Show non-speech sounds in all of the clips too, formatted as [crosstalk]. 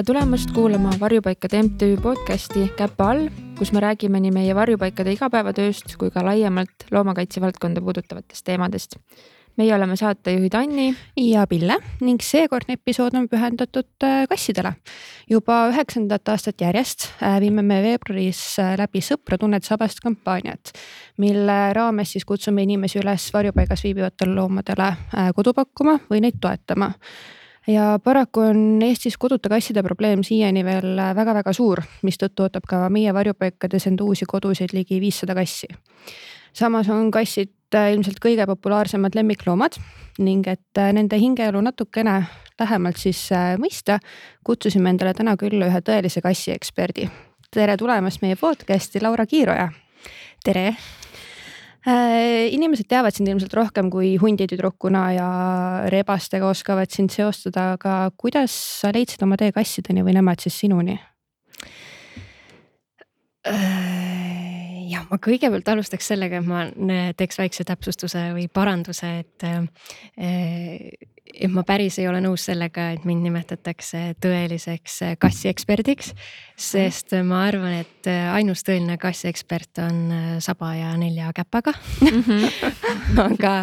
tere tulemast kuulama Varjupaikade MTÜ podcasti Käpa all, kus me räägime nii meie varjupaikade igapäevatööst kui ka laiemalt loomakaitse valdkonda puudutavatest teemadest. meie oleme saatejuhid Anni ja Pille ning seekordne episood on pühendatud äh, kassidele. juba üheksandat aastat järjest äh, viime me veebruaris äh, läbi Sõpra tunned sabast kampaaniat, mille raames siis kutsume inimesi üles varjupaigas viibivatele loomadele kodu pakkuma või neid toetama ja paraku on Eestis koduta kasside probleem siiani veel väga-väga suur, mistõttu ootab ka meie varjupaikades end uusi kodusid ligi viissada kassi. samas on kassid ilmselt kõige populaarsemad lemmikloomad ning et nende hingeelu natukene lähemalt siis äh, mõista, kutsusime endale täna külla ühe tõelise kassieksperdi. tere tulemast meie podcast'i, Laura Kiiroja. tere inimesed teavad sind ilmselt rohkem kui hunditüdrukuna ja rebastega oskavad sind seostada, aga kuidas sa leidsid oma tee kassideni või nemad siis sinuni? Jah, ma kõigepealt alustaks sellega, et ma teeks väikse täpsustuse või paranduse, et äh, et ma päris ei ole nõus sellega, et mind nimetatakse tõeliseks kassiekspordiks. sest ma arvan, et ainus tõeline kassiekspert on saba ja nelja käpaga mm. -hmm. [laughs] aga,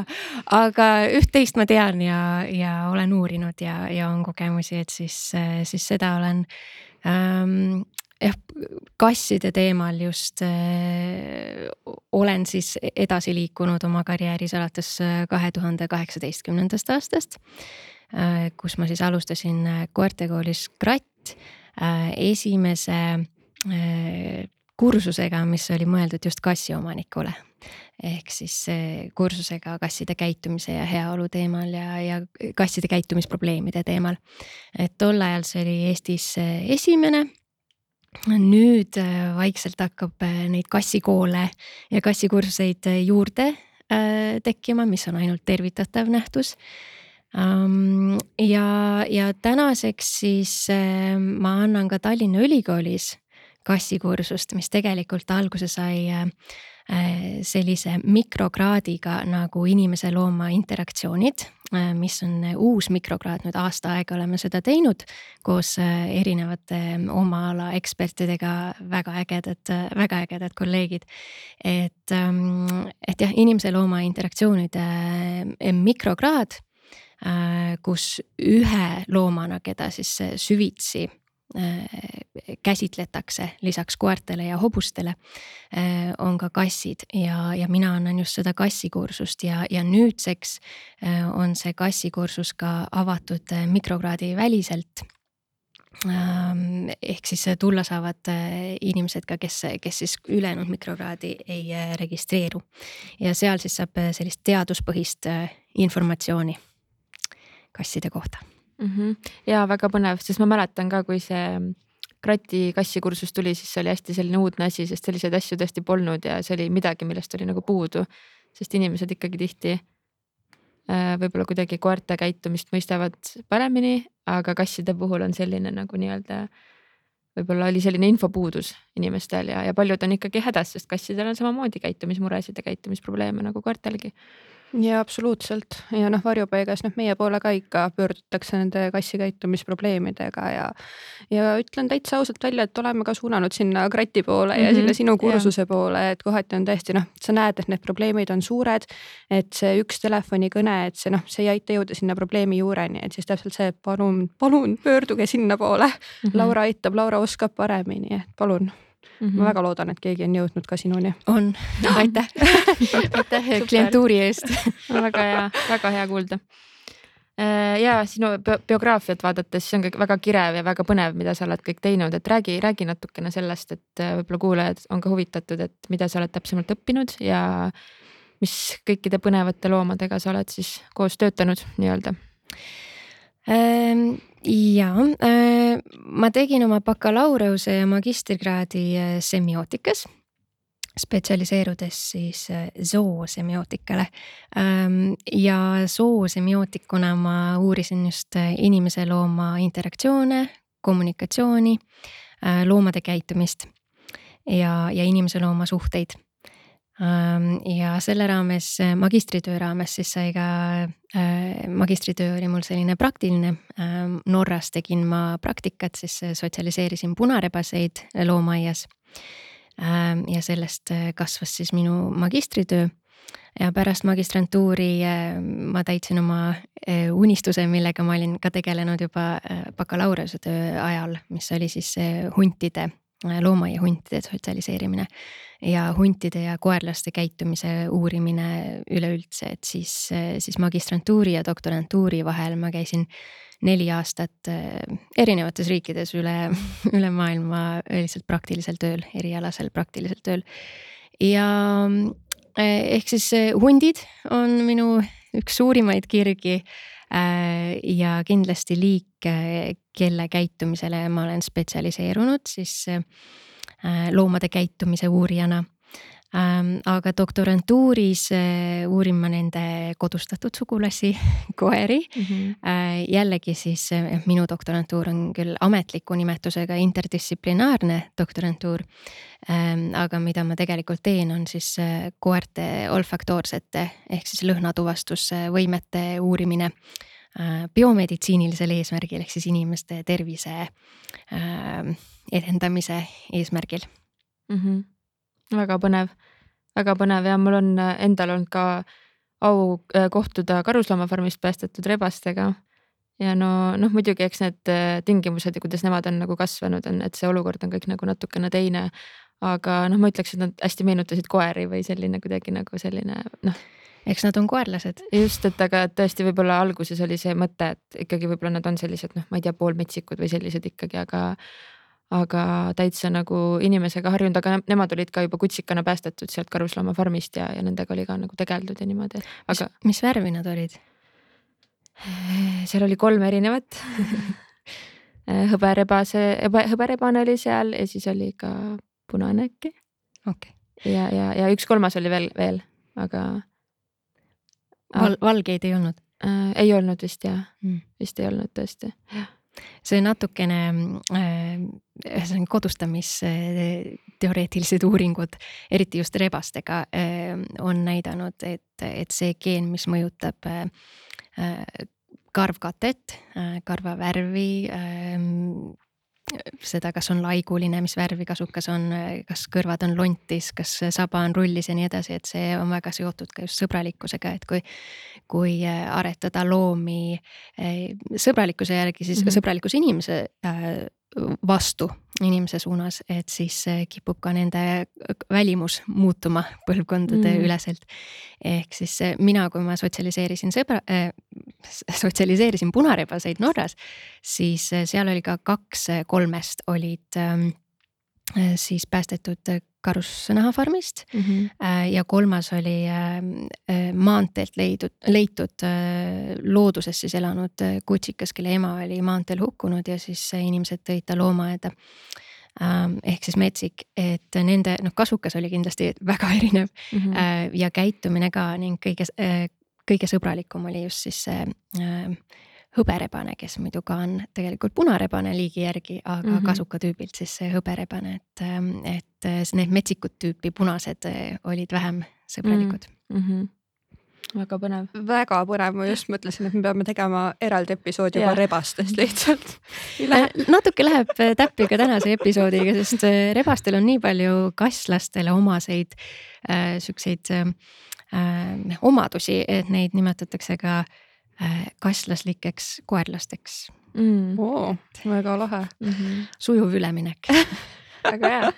aga üht-teist ma tean ja, ja olen uurinud ja, ja on kogemusi, et siis, siis seda olen ähm, jah, kasside teemal just äh, olen siis edasi liikunud oma karjääris alates äh, kahe tuhande kaheksateistkümnendast aastast äh,. kus ma siis alustasin äh, koertekoolis Kratt äh, esimese äh, kursusega, mis oli mõeldud just kassiomanikule. ehk siis kursusega kasside käitumise ja heaolu teemal ja, ja kasside käitumisprobleemide teemal. et tol ajal see oli Eestis esimene nüüd äh, vaikselt hakkab äh, neid kassikoole ja kassikursuseid äh, juurde tekkima, mis on ainult tervitatav nähtus. ja, ja tänaseks siis ma annan ka Tallinna Ülikoolis kassikursust, mis tegelikult alguse sai sellise mikrokraadiga nagu inimese-looma interaktsioonid, mis on uus mikrokraad, nüüd aasta aega oleme seda teinud koos äh, erinevate oma ala ekspertidega, väga ägedad, väga ägedad kolleegid. et, ähm, et jah, inimese-looma interaktsioonide mikrokraad, kus ühe loomana, keda siis süvitsi Äh, käsitletakse lisaks koertele ja hobustele, äh, on ka kassid ja, ja mina annan just seda kassikursust ja, ja nüüdseks äh, on see kassikursus ka avatud mikrokraadi väliselt ähm, ehk siis tulla saavad inimesed ka, kes, kes siis ülejäänud mikrokraadi ei registreeru. ja seal siis saab sellist teaduspõhist informatsiooni kasside kohta mm. -hmm. ja väga põnev, sest ma mäletan ka, kui see Krati kassikursus tuli, siis see oli hästi selline uudne asi, sest selliseid asju tõesti polnud ja see oli midagi, millest oli nagu puudu. sest inimesed ikkagi tihti äh, võib-olla kuidagi koerte käitumist mõistavad paremini, aga kasside puhul on selline nagu nii-öelda võib-olla oli selline infopuudus inimestel ja, ja paljud on ikkagi hädas, sest kassidel on samamoodi käitumismuresid ja käitumisprobleeme nagu koertelgi ja absoluutselt ja noh, varjupaigas noh, meie poole ka ikka pöördutakse nende kassi käitumisprobleemidega ja. ja ütlen täitsa ausalt välja, et oleme ka suunanud sinna krati poole mm -hmm. ja mhm, sinna sinu kursuse ja. poole, et kohati on tõesti noh, sa näed, et need probleemid on suured. et see üks telefonikõne, et see noh, see ei aita jõuda sinna probleemi juureni, et siis täpselt see palun, palun pöörduge sinnapoole mm. -hmm. Laura aitab, Laura oskab paremini, et palun Mm -hmm. ma väga loodan, et keegi on jõudnud ka sinuni. on, [laughs] aitäh aitäh klientuuri eest [laughs] väga hea, väga hea kuulda. Äh, ja sinu biograafiat vaadates, see on ka väga kirev ja väga põnev, mida sa oled kõik teinud, et räägi, räägi natukene sellest, et äh, võib-olla kuulajad on ka huvitatud, et mida sa oled täpsemalt õppinud ja mis kõikide põnevate loomadega sa oled siis koos töötanud nii-öelda ähm,? Ja äh, ma tegin oma bakalaureuse ja magistrikraadi äh, semiootikas spetsialiseerudes siis äh, zoosemiootikale. Ähm, ja zoosemiootikuna ma uurisin just inimese-looma interaktsioone, kommunikatsiooni, loomade käitumist ja, ja inimese-looma suhteid ja selle raames, magistritöö raames siis sai ka, äh, magistritöö oli mul selline praktiline. Ähm, Norras tegin ma praktikat, siis sotsialiseerisin punarebaseid loomaaias. Ähm, ja sellest kasvas siis minu magistritöö ja pärast magistrantuuri ma täitsin oma unistuse, millega ma olin ka tegelenud juba bakalaureusetöö ajal, mis oli siis huntide loomaiahuntide sotsialiseerimine ja huntide ja koerlaste käitumise uurimine üleüldse, et siis, siis magistrantuuri ja doktorantuuri vahel ma käisin neli aastat eh, erinevates riikides üle, [laughs] üle maailma lihtsalt praktilisel tööl, erialasel praktilisel tööl. ja eh, ehk siis hundid on minu üks suurimaid kirgi Äh, ja kindlasti liik, kelle käitumisele ma olen spetsialiseerunud siis äh, loomade käitumise uurijana ähm, aga doktorantuuris äh, uurin ma nende kodustatud sugulasi, [laughs] koeri mm. -hmm. jällegi siis minu doktorantuur on küll ametliku nimetusega interdistsiplinaarne doktorantuur. Ähm, aga mida ma tegelikult teen, on siis koerte olfaktoorsete ehk siis lõhnatuvastusvõimete uurimine biomeditsiinilisel eesmärgil ehk siis inimeste tervise edendamise eesmärgil mm. -hmm väga põnev, väga põnev ja mul on äh, endal olnud ka au äh, kohtuda karusloomafarmist päästetud rebastega. ja no noh, muidugi eks need äh, tingimused ja kuidas nemad on nagu kasvanud, on, et see olukord on kõik nagu natukene teine. aga noh, ma ütleks, et nad hästi meenutasid koeri või selline kuidagi nagu selline noh eks nad on koerlased. just, et aga tõesti võib-olla alguses oli see mõte, et ikkagi võib-olla nad on sellised noh, ma ei tea, poolmetsikud või sellised ikkagi, aga aga täitsa nagu inimesega harjunud, aga nemad olid ka juba kutsikana päästetud sealt karusloomafarmist ja, ja nendega oli ka nagu tegeldud ja niimoodi, aga. mis värvi nad olid? seal oli kolm erinevat [laughs] hõberebase, hõberebane oli seal ja siis oli ka punane äkki. okei okay.. ja, ja, ja üks kolmas oli veel, veel, aga Val,. valgeid ei olnud äh,? ei olnud vist jah mm., vist ei olnud tõesti, jah see natukene äh, ühesõnaga kodustamisteoreetilised uuringud, eriti just rebastega, äh, on näidanud, et, et see geen, mis mõjutab äh, karvkatet, karva värvi seda, kas on laiguline, mis värvi kasukas on, kas kõrvad on lontis, kas saba on rullis ja nii edasi, et see on väga seotud ka just sõbralikkusega, et kui. kui aretada loomi eh, sõbralikkuse järgi, siis mm -hmm. sõbralikkuse inimese äh, vastu inimese suunas, et siis kipub ka nende välimus muutuma põlvkondade mm. üleselt. ehk siis mina, kui ma sotsialiseerisin sõbra äh,, sotsialiseerisin punarebaseid Norras, siis seal oli ka kaks kolmest olid äh, siis päästetud karusnahafarmist mm. -hmm. ja kolmas oli äh, äh, maanteelt leidud, leitud looduses siis elanud kutsikas, kelle ema oli maanteel hukkunud ja siis inimesed tõid ta loomaaeda ähm, ehk siis metsik, et nende noh, kasukas oli kindlasti väga [laughs] erinev mm -hmm. ja käitumine ka ning kõige, kõige sõbralikum oli just siis see hõberebane, kes muidu ka on tegelikult punarebane liigi järgi, aga mm -hmm. kasukatüübilt siis see hõberebane, et, ähm, et need metsikud tüüpi punased äh, olid vähem sõbralikud mm. -hmm väga põnev. väga põnev, ma just mõtlesin, et me peame tegema eraldi episoodi juba rebastest [laughs] lihtsalt Lähe... natuke läheb äh, täppi ka tänase episoodiga, sest äh, rebastel on nii palju kasslastele omaseid äh, siukseid äh, omadusi, et neid nimetatakse ka äh, Äh, kaslaslikeks koerlasteks mm.. oo, väga lahe mm. -hmm. sujuv üleminek [laughs] väga hea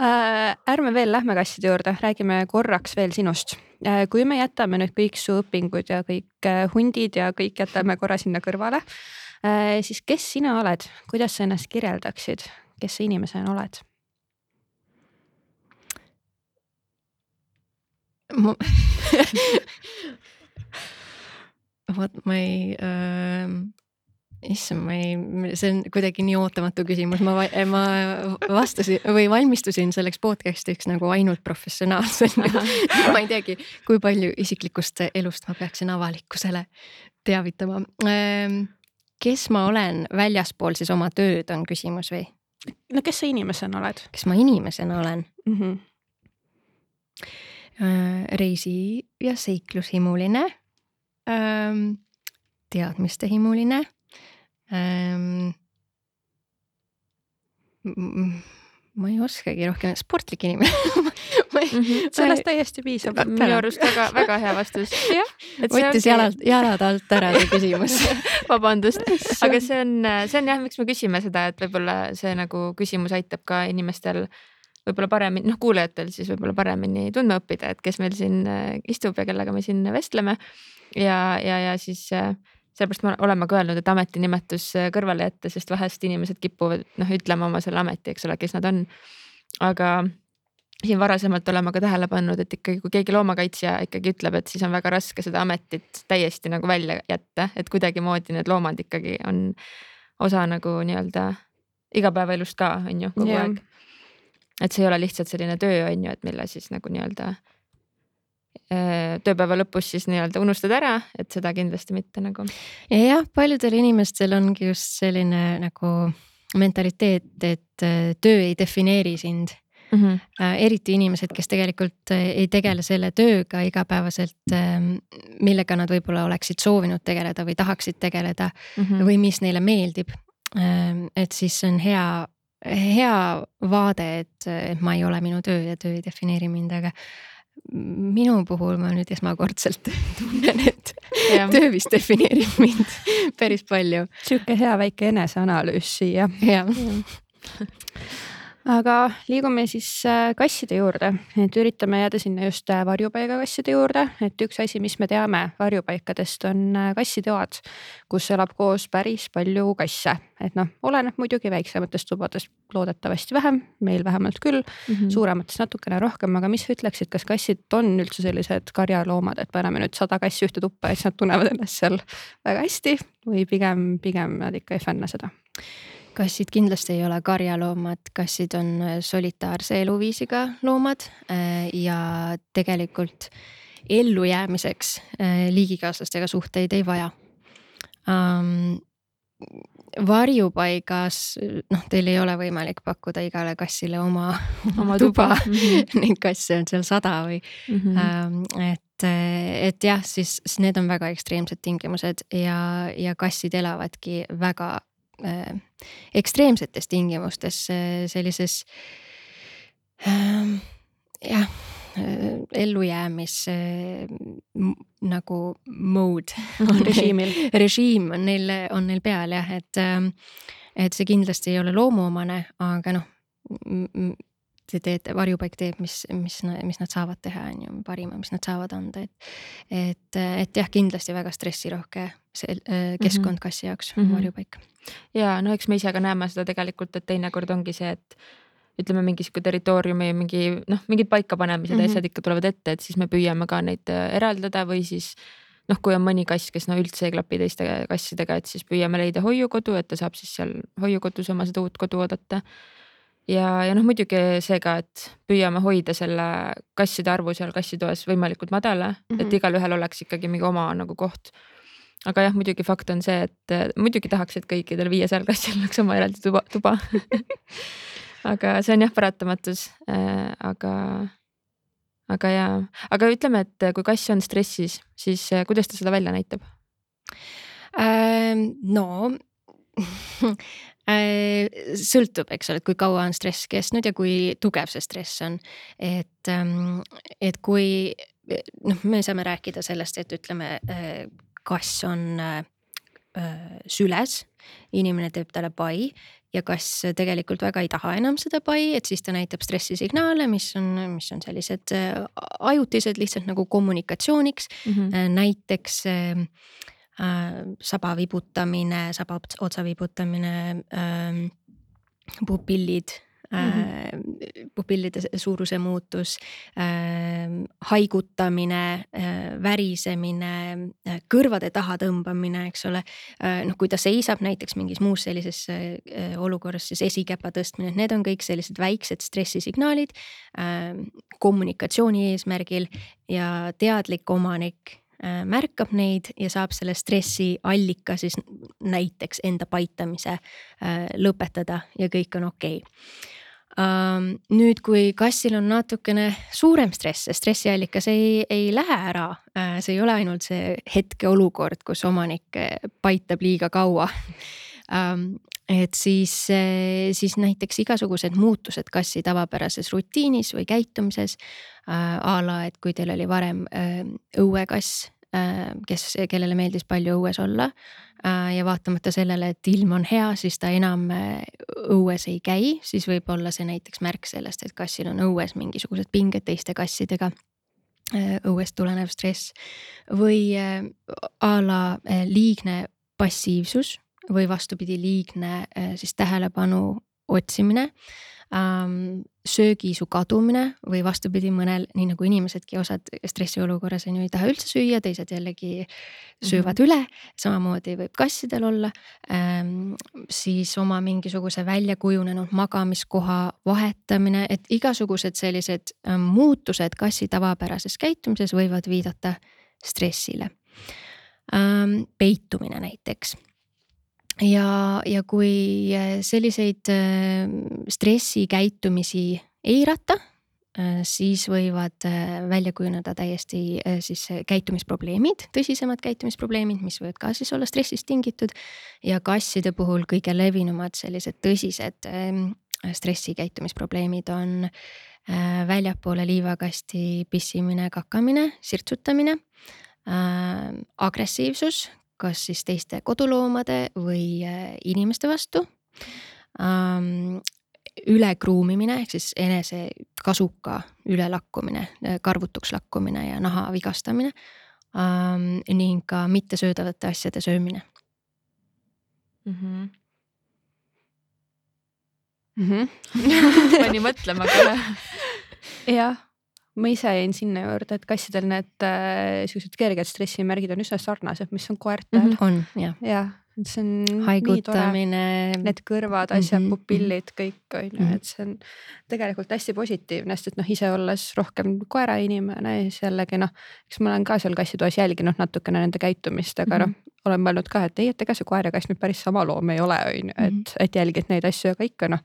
äh,. ärme veel lähme kasside juurde, räägime korraks veel sinust äh,. kui me jätame nüüd kõik su õpingud ja kõik äh, hundid ja kõik jätame korra sinna kõrvale äh,, siis kes sina oled, kuidas sa ennast kirjeldaksid, kes sa inimesena oled? ma [laughs] vot ma ei äh,, issand, ma ei, see on kuidagi nii ootamatu küsimus, ma, ma vastasin või valmistusin selleks podcast'iks nagu ainult professionaalselt ma ei teagi, kui palju isiklikust elust ma peaksin avalikkusele teavitama ähm,. kes ma olen väljaspool siis oma tööd, on küsimus või? no kes sa inimesena oled? kes ma inimesena olen mm? -hmm reisi ja seiklushimuline, teadmistehimuline ma ei oskagi rohkem, sportlik inimene [laughs] mm -hmm. sellest täiesti piisab. minu arust väga, väga hea vastus. võttis jalad, jalad alt ära see küsimus [laughs] vabandust, [laughs] aga see on, see on jah, miks me küsime seda, et võib-olla see nagu küsimus aitab ka inimestel võib-olla paremini, noh kuulajatel siis võib-olla paremini tundma õppida, et kes meil siin äh, istub ja kellega me siin vestleme. Ja, ja, ja siis äh, sellepärast me oleme ka öelnud, et ametinimetus äh, kõrvale jätta, sest vahest inimesed kipuvad noh ütlema oma selle ameti, eks ole, kes nad on. aga siin varasemalt oleme ka tähele pannud, et ikkagi, kui keegi loomakaitsja ikkagi ütleb, et siis on väga raske seda ametit täiesti nagu välja jätta, et kuidagimoodi need loomad ikkagi on osa nagu nii-öelda igapäevaelust ka on ju kogu yeah. aeg. et see ei ole lihtsalt selline töö on ju, et mille siis nagu nii-öelda tööpäeva lõpus siis nii-öelda unustad ära, et seda kindlasti mitte nagu. ja jah, paljudel inimestel ongi just selline nagu mentaliteet, et äh, töö ei defineeri sind mm. -hmm. eriti inimesed, kes tegelikult ei tegele selle tööga igapäevaselt, ähm, millega nad võib-olla oleksid soovinud tegeleda või tahaksid tegeleda mm -hmm. või mis neile meeldib. Ähm, et siis on hea, hea vaade, et, et ma ei ole minu töö ja töö ei defineeri mind, aga minu puhul ma nüüd esmakordselt [laughs] tunnen, et ja. töö vist defineerib mind päris palju. sihuke hea väike eneseanalüüs siia. jah aga liigume siis äh, kasside juurde, et üritame jääda sinna just äh, varjupaigakasside juurde, et üks asi, mis me teame varjupaikadest, on äh, kassitoad, kus elab koos päris palju kasse, et noh, oleneb muidugi väiksematest tubadest loodetavasti vähem, meil vähemalt küll mm, -hmm. suurematest natukene rohkem, aga mis sa ütleksid, kas kassid on üldse sellised karjaloomad, et paneme nüüd sada kassi ühte tuppa ja siis nad tunnevad ennast seal väga hästi või pigem, pigem nad ikka ei fänna seda? Kassid kindlasti ei ole karjaloomad, kassid on äh, solitaarse eluviisiga loomad äh, ja tegelikult ellujäämiseks äh, liigikaaslastega suhteid ei vaja um, varjupaigas, noh, teil ei ole võimalik pakkuda igale kassile oma, oma tuba mm, -hmm. [laughs] neid kasse on seal sada või mm. -hmm. et, et jah, siis, need on väga ekstreemsed tingimused ja, ja kassid elavadki väga ekstreemsetes tingimustes äh, sellises äh, jah äh, ellujäämis äh, nagu mode režiimil režiim on neil, on neil peal jah, et, äh, et see kindlasti ei ole loomuomane, aga noh te teete, varjupaik teeb, mis, mis, mis nad saavad teha, on ju, parima, mis nad saavad anda, et. et, et jah, kindlasti väga stressirohke see keskkond mm -hmm. kassi jaoks mm, -hmm. varjupaik. ja no eks me ise ka näeme seda tegelikult, et teinekord ongi see, et ütleme, mingi sihuke territooriumi mingi noh, mingid paikapanemised mm -hmm. asjad ikka tulevad ette, et siis me püüame ka neid äh, eraldada või siis noh, kui on mõni kass, kes no üldse ei klapi teiste kassidega, et siis püüame leida hoiukodu, et ta saab siis seal hoiukodus oma seda uut kodu oodata ja, ja noh, muidugi see ka, et püüame hoida selle kasside arvu seal kassitoas võimalikult madala mm, -hmm. et mhm. igalühel oleks ikkagi mingi oma nagu koht. Aga jah, muidugi fakt on see, et muidugi tahaks, et kõikidel viiesajal kassil oleks oma eraldi tuba, tuba [laughs] aga see on jah paratamatus äh,, aga, aga ja, aga ütleme, et kui kass on stressis, siis äh, kuidas ta seda välja näitab ähm,? no [laughs] Äh, sõltub, eks ole, et kui kaua on stress kestnud ja kui tugev see stress on. et, ähm, et kui noh, me saame rääkida sellest, et ütleme, äh, kass on äh, süles, inimene teeb talle pai ja kass tegelikult väga ei taha enam seda pai, et siis ta näitab stressisignaale, mis on, mis on sellised ajutised lihtsalt nagu kommunikatsiooniks mm. -hmm. näiteks Äh, saba vibutamine, saba otsa vibutamine, ähm, pupillid mm, -hmm. pupillide suuruse muutus, ähm, haigutamine, äh, värisemine, kõrvade taha tõmbamine, eks ole. noh, kui ta seisab näiteks mingis muus sellises olukorras, siis esikepa tõstmine, need on kõik sellised väiksed stressisignaalid ähm, kommunikatsiooni eesmärgil ja teadlik omanik Äh, märkab neid ja saab selle stressi allika siis näiteks enda paitamise äh, lõpetada ja kõik on okei okay nüüd, kui kassil on natukene suurem stress, see stressiallikas ei, ei lähe ära uh,, see ei ole ainult see hetkeolukord, kus omanik paitab liiga kaua. Et siis, siis näiteks igasugused muutused kassi tavapärases rutiinis või käitumises a la, et kui teil oli varem õuekass kes, kellele meeldis palju õues olla Äh, ja vaatamata sellele, et ilm on hea, siis ta enam äh, õues ei käi, siis võib olla see näiteks märk sellest, et kassil on õues mingisugused pinged teiste kassidega. Äh, õuest tulenev stress või a la liigne passiivsus või vastupidi, liigne siis tähelepanu otsimine ähm, söögiisu kadumine või vastupidi, mõnel, nii nagu inimesedki, osad stressiolukorras on ju ei taha üldse süüa, teised jällegi söövad mm -hmm. üle. samamoodi võib kassidel olla ähm,. siis oma mingisuguse välja kujunenud magamiskoha vahetamine, et igasugused sellised ähm, muutused kassi tavapärases käitumises võivad viidata stressile ähm,. peitumine näiteks ja, ja kui äh, selliseid äh, stressikäitumisi eirata, äh, siis võivad välja kujuneda täiesti siis käitumisprobleemid, tõsisemad käitumisprobleemid, mis võivad ka siis olla stressist tingitud. ja kasside puhul kõige levinumad sellised tõsised ähm, stressikäitumisprobleemid on väljapoole liivakasti pissimine, kakamine, sirtsutamine, agressiivsus, kas siis teiste koduloomade või äh, inimeste vastu um,. ülekruumimine ehk siis enese kasuka ülelakkumine, äh, karvutuks lakkumine ja naha vigastamine um,. ning ka mittesöödavate asjade söömine [laughs] mm. -hmm. Mm -hmm. pani mõtlema kohe. [laughs] jah ma ise jäin sinna juurde, et kassidel need äh, siuksed kerged stressimärgid on üsna sarnased, mis on koertel mm. -hmm. on jah. et see on haigutamine. Need kõrvad, asjad mm, -hmm. pupillid, kõik on ju -hmm. et see on tegelikult hästi positiivne, sest et noh, ise olles rohkem koerainimene, siis jällegi noh, eks ma olen ka seal kassitoas jälginud natukene nende käitumist, aga mm -hmm. noh, olen mõelnud ka, et ei, et ega see koer ja kass nüüd päris sama loom ei ole, on ju, et, mhm. et jälgid neid asju, aga ikka noh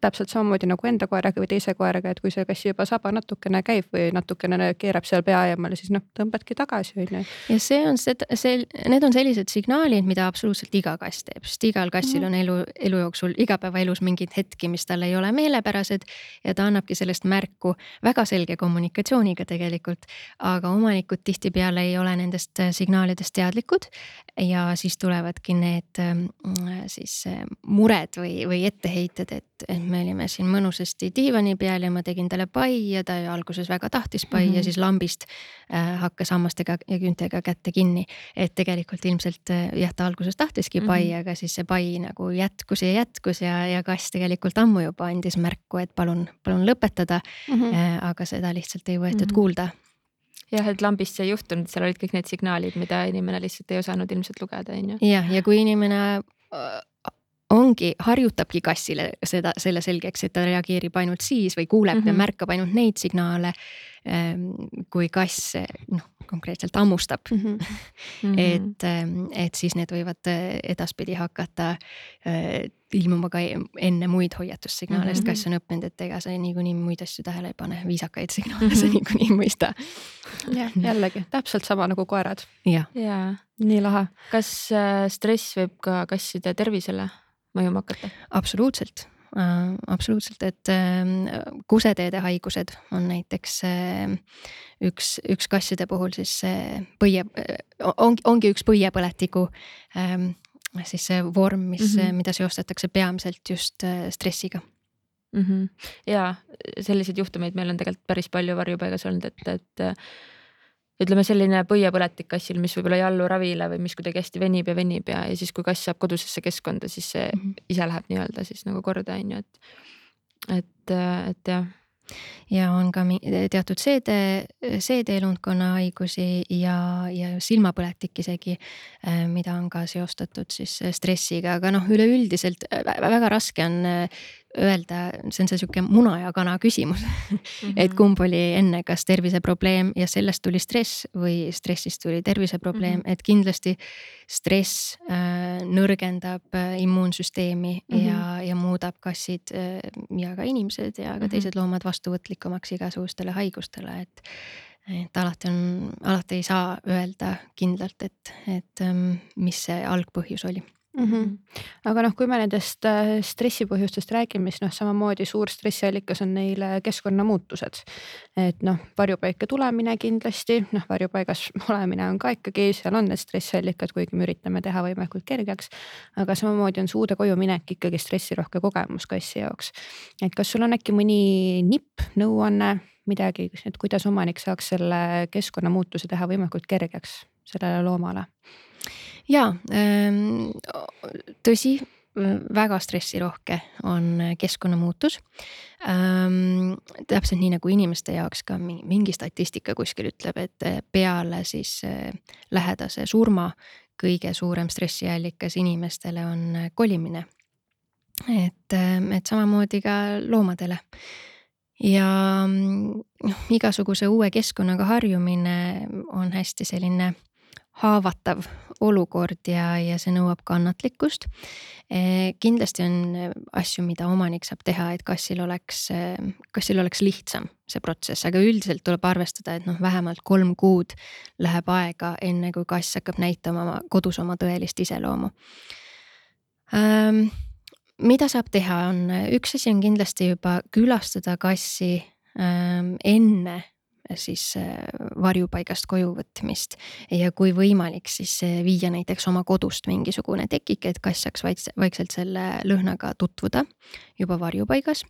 täpselt samamoodi nagu enda koeraga või teise koeraga, et kui see kass juba saba natukene käib või natukene keerab seal pea eemale, siis noh, tõmbadki tagasi, on ju. ja see on see, see, need on sellised signaalid, mida absoluutselt iga kass teeb, sest igal kassil on elu, elu jooksul igapäevaelus mingeid hetki, mis talle ei ole meelepärased. ja ta annabki sellest märku väga selge kommunikatsiooniga tegelikult, aga omanikud tihtipeale ei ole nendest signaalidest teadlikud. ja siis tulevadki need mm, siis mured või, või etteheited, et et, et me olime siin mõnusasti diivani peal ja ma tegin talle pai ja ta alguses väga tahtis pai mm -hmm. ja mhm. siis lambist äh, hakkas hammastega ja küüntega kätte kinni. et tegelikult ilmselt äh, jah, ta alguses tahtiski pai mm, -hmm. aga siis see pai nagu jätkus ja jätkus ja, ja kass tegelikult ammu juba andis märku, et palun, palun lõpetada mm. -hmm. Äh, aga seda lihtsalt ei võetud mm -hmm. kuulda jah, et lambist see ei juhtunud, seal olid kõik need signaalid, mida inimene lihtsalt ei osanud ilmselt lugeda, on ju. jah, ja kui inimene ongi, harjutabki kassile seda, selle selgeks, et ta reageerib ainult siis või kuuleb mm -hmm. ja mhm. märkab ainult neid signaale. Ehm, kui kass noh, konkreetselt hammustab mm. [laughs] -hmm. et, ehm, et siis need võivad eh, edaspidi hakata eh, ilmuma ka enne muid hoiatussignaale mm, -hmm. sest kass on õppinud, et ega sa niikuinii muid asju tähele ei pane, viisakaid signaale mm -hmm. sa mhm. [laughs] niikuinii ei mõista. jah, jällegi täpselt sama nagu koerad. jah ja.. nii lahe. kas äh, stress võib ka kasside tervisele mõjuma hakata? absoluutselt äh,, absoluutselt, et äh, kuseteede haigused on näiteks äh, üks, üks kasside puhul siis see põie äh,, ongi, ongi üks põiepõletiku äh, siis see vorm, mis mm, -hmm. mida seostatakse peamiselt just äh, stressiga mm. -hmm. ja selliseid juhtumeid meil on tegelikult päris palju varjupaigas olnud, et, et ütleme selline põiepõletik kassil, mis võib-olla ei allu ravile või mis kuidagi hästi venib ja venib ja, ja siis, kui kass saab kodusesse keskkonda, siis see mm -hmm. ise läheb nii-öelda siis nagu korda, on ju, et, et, et jah ja on ka teatud seede, seedeelundkonna haigusi ja, ja silmapõletik isegi, äh, mida on ka seostatud siis stressiga, aga noh, üleüldiselt väga raske on äh, öelda, see on see sihuke muna ja kana küsimus mm. [laughs] -hmm. et kumb oli enne, kas terviseprobleem ja sellest tuli stress või stressist tuli terviseprobleem mm, -hmm. et kindlasti stress äh, nõrgendab immuunsüsteemi mm -hmm. ja, ja muudab kassid ja ka inimesed ja ka mm -hmm. teised loomad vastuvõtlikumaks igasugustele haigustele, et et alati on, alati ei saa öelda kindlalt, et, et mis see algpõhjus oli mm. -hmm. aga noh, kui me nendest äh, stressipõhjustest räägime, siis noh, samamoodi suur stressiallikas on neile keskkonnamuutused. et noh, varjupaika tulemine kindlasti, noh varjupaigas [laughs] olemine on ka ikkagi, seal on need stressiallikad, kuigi me üritame teha võimalikult kergeks. aga samamoodi on suude koju minek ikkagi stressirohke kogemus kassi jaoks. et kas sul on äkki mõni nipp, nõuanne, midagi, et kuidas omanik saaks selle keskkonnamuutuse teha võimalikult kergeks sellele loomale? Ja ähm, tõsi, väga stressirohke on keskkonnamuutus. Ähm, täpselt nii nagu inimeste jaoks ka mingi statistika kuskil ütleb, et peale siis äh, lähedase surma kõige suurem stressiallikas inimestele on kolimine. et, äh, et samamoodi ka loomadele ja noh, igasuguse uue keskkonnaga harjumine on hästi selline haavatav olukord ja, ja see nõuab kannatlikkust. Eh, kindlasti on asju, mida omanik saab teha, et kassil oleks, kassil oleks lihtsam see protsess, aga üldiselt tuleb arvestada, et noh, vähemalt kolm kuud läheb aega, enne kui kass hakkab näitama oma kodus oma tõelist iseloomu ähm, mida saab teha, on üks asi on kindlasti juba külastada kassi ähm, enne siis äh, varjupaigast koju võtmist. ja kui võimalik, siis äh, viia näiteks oma kodust mingisugune tekike, et kass saaks vaikselt selle lõhnaga tutvuda juba varjupaigas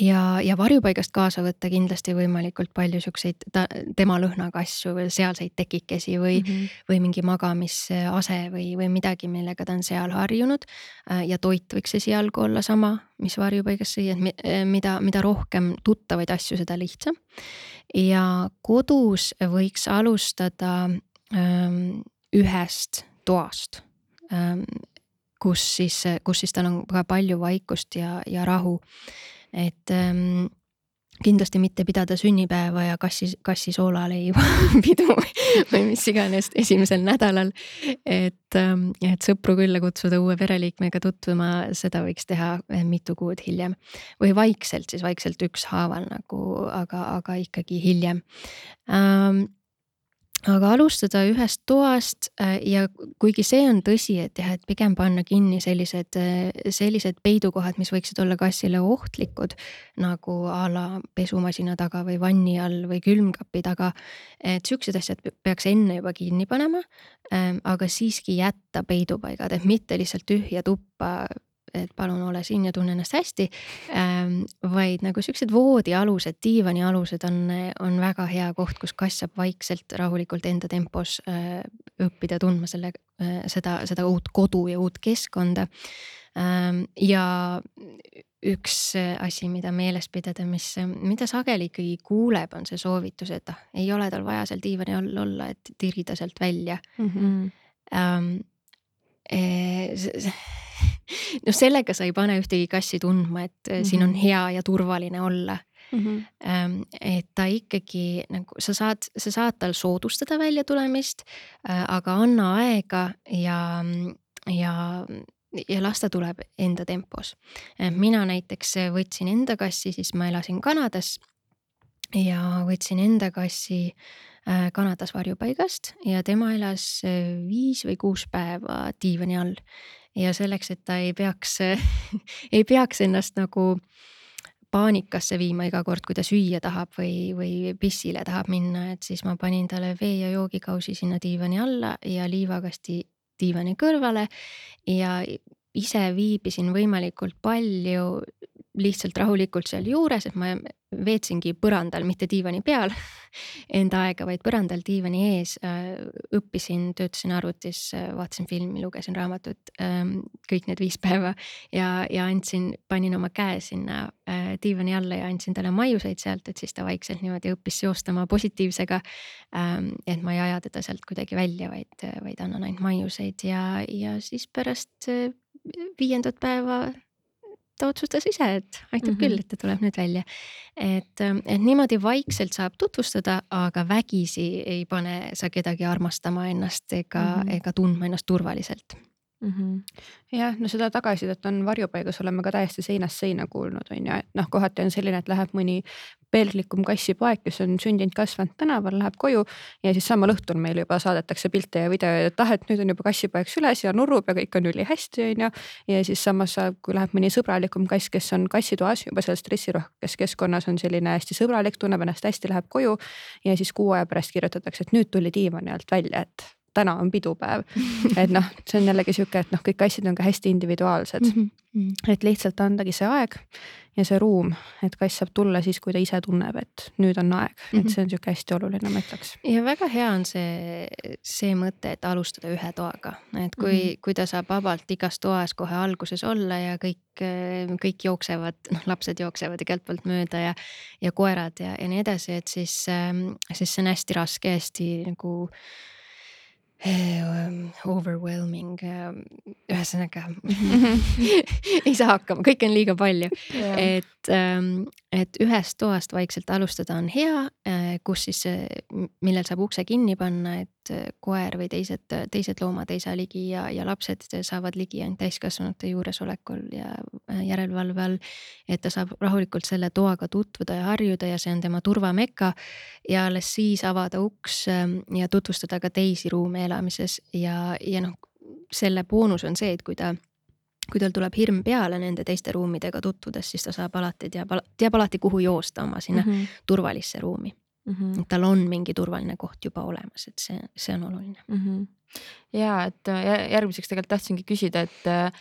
ja, ja varjupaigast kaasa võtta kindlasti võimalikult palju siukseid ta, tema lõhnaga asju või sealseid tekikesi või mm, -hmm. või mingi magamisase või, või midagi, millega ta on seal harjunud. Äh, ja toit võiks esialgu olla sama, mis varjupaigas süüa, et äh, mida, mida rohkem tuttavaid asju, seda lihtsam. ja kodus võiks alustada ähm, ühest toast ähm, kus siis, kus siis tal on ka palju vaikust ja, ja rahu et ähm, kindlasti mitte pidada sünnipäeva ja kassi, kassi soolaleiva [laughs] pidu või mis iganes esimesel nädalal. et, ähm, et sõpru külla kutsuda uue pereliikmega tutvuma, seda võiks teha eh, mitu kuud hiljem. või vaikselt siis vaikselt ükshaaval nagu, aga, aga ikkagi hiljem ähm, aga alustada ühest toast äh, ja kuigi see on tõsi, et jah, et pigem panna kinni sellised, äh, sellised peidukohad, mis võiksid olla kassile ohtlikud. nagu a la pesumasina taga või vanni all või külmkapi taga. et siuksed asjad peaks enne juba kinni panema. Ähm, aga siiski jätta peidupaigad, et mitte lihtsalt tühja tuppa et palun ole siin ja tunne ennast hästi ähm,. vaid nagu siuksed voodialused, diivanialused on, on väga hea koht, kus kass saab vaikselt rahulikult enda tempos äh, õppida tundma selle äh,, seda, seda uut kodu ja uut keskkonda ähm,. ja üks asi, mida meeles pidada, mis, mida sageli ikkagi kuuleb, on see soovitus, et ah, ei ole tal vaja seal diivani all olla, et tirida sealt välja mm. -hmm. Ähm, e, [laughs] noh, sellega sa ei pane ühtegi kassi tundma, et mm -hmm. siin on mhm. hea ja turvaline olla mm. -hmm. et ta ikkagi nagu sa saad, sa saad tal soodustada väljatulemist, äh, aga anna aega ja, ja ja las ta tuleb enda tempos. mina näiteks võtsin enda kassi, siis ma elasin Kanadas ja võtsin enda kassi äh, Kanadas varjupaigast ja tema elas viis või kuus päeva diivani all ja selleks, et ta ei peaks [laughs] ei peaks ennast nagu paanikasse viima iga kord, kui ta süüa tahab või, või pissile tahab minna, et siis ma panin talle vee ja joogikausi sinna diivani alla ja liivakasti diivani kõrvale ja ise viibisin võimalikult palju lihtsalt rahulikult sealjuures, et ma veetsingi põrandal, mitte diivani peal [laughs] enda aega, vaid põrandal diivani ees. Äh, õppisin, töötasin arvutis, äh, vaatasin filmi, lugesin raamatut ähm, kõik need viis päeva ja, ja andsin, panin oma käe sinna äh, diivani alla ja andsin talle maiuseid sealt, et siis ta vaikselt niimoodi õppis seostama positiivsega. Ähm, et ma ei aja teda sealt kuidagi välja, vaid, vaid annan ainult maiuseid ja, ja siis pärast viiendat päeva ta otsustas ise, et aitab mm -hmm. küll, et ta tuleb nüüd välja. et, ähm, et niimoodi vaikselt saab tutvustada, aga vägisi ei pane sa kedagi armastama ennast ega mm, -hmm. ega tundma ennast turvaliselt mm. -hmm. jah, no seda tagasisidet on varjupaigas oleme ka täiesti seinast seina kuulnud, on ju, et noh, kohati on selline, et läheb mõni pelglikum kassipoeg, kes on sündinud, kasvanud tänaval, läheb koju ja siis samal õhtul meile juba saadetakse pilte ja videoid, et ah, et nüüd on juba kassipoeg süles ja nurrub ja kõik on ülihästi, on ju. ja siis samas, kui läheb mõni sõbralikum kass, kes on kassitoas juba seal stressirohkes keskkonnas on selline hästi sõbralik, tunneb ennast hästi, läheb koju ja siis kuu aja pärast kirjutatakse, et nüüd tuli diivani alt välja, et täna on pidupäev. et noh, see on jällegi sihuke, et noh, kõik asjad on ka hästi individuaalsed mm. -hmm. et lihtsalt andagi see aeg ja see ruum, et kass saab tulla siis, kui ta ise tunneb, et nüüd on aeg mm, -hmm. et see on sihuke hästi oluline, ma ütleks. ja väga hea on see, see mõte, et alustada ühe toaga, et kui mm, -hmm. kui ta saab vabalt igas toas kohe alguses olla ja kõik, kõik jooksevad, noh, lapsed jooksevad igalt poolt mööda ja, ja koerad ja, ja nii edasi, et siis, siis see on hästi raske, hästi nagu overwhelming, ühesõnaga [laughs] ei saa hakkama, kõike on liiga palju yeah., et, et ühest toast vaikselt alustada on hea, eh, kus siis, millel saab ukse kinni panna, et eh, koer või teised, teised loomad ei saa ligi ja, ja lapsed saavad ligi ainult täiskasvanute juuresolekul ja järelevalve all. et ta saab rahulikult selle toaga tutvuda ja harjuda ja see on tema turvameka ja alles siis avada uks ja tutvustada ka teisi ruume elamises ja, ja noh, selle boonus on see, et kui ta kui tal tuleb hirm peale nende teiste ruumidega tutvudes, siis ta saab alati, teab, teab alati, kuhu joosta oma sinna mm -hmm. turvalisse ruumi mm. -hmm. tal on mingi turvaline koht juba olemas, et see, see on oluline mm. -hmm. ja et järgmiseks tegelikult tahtsingi küsida, et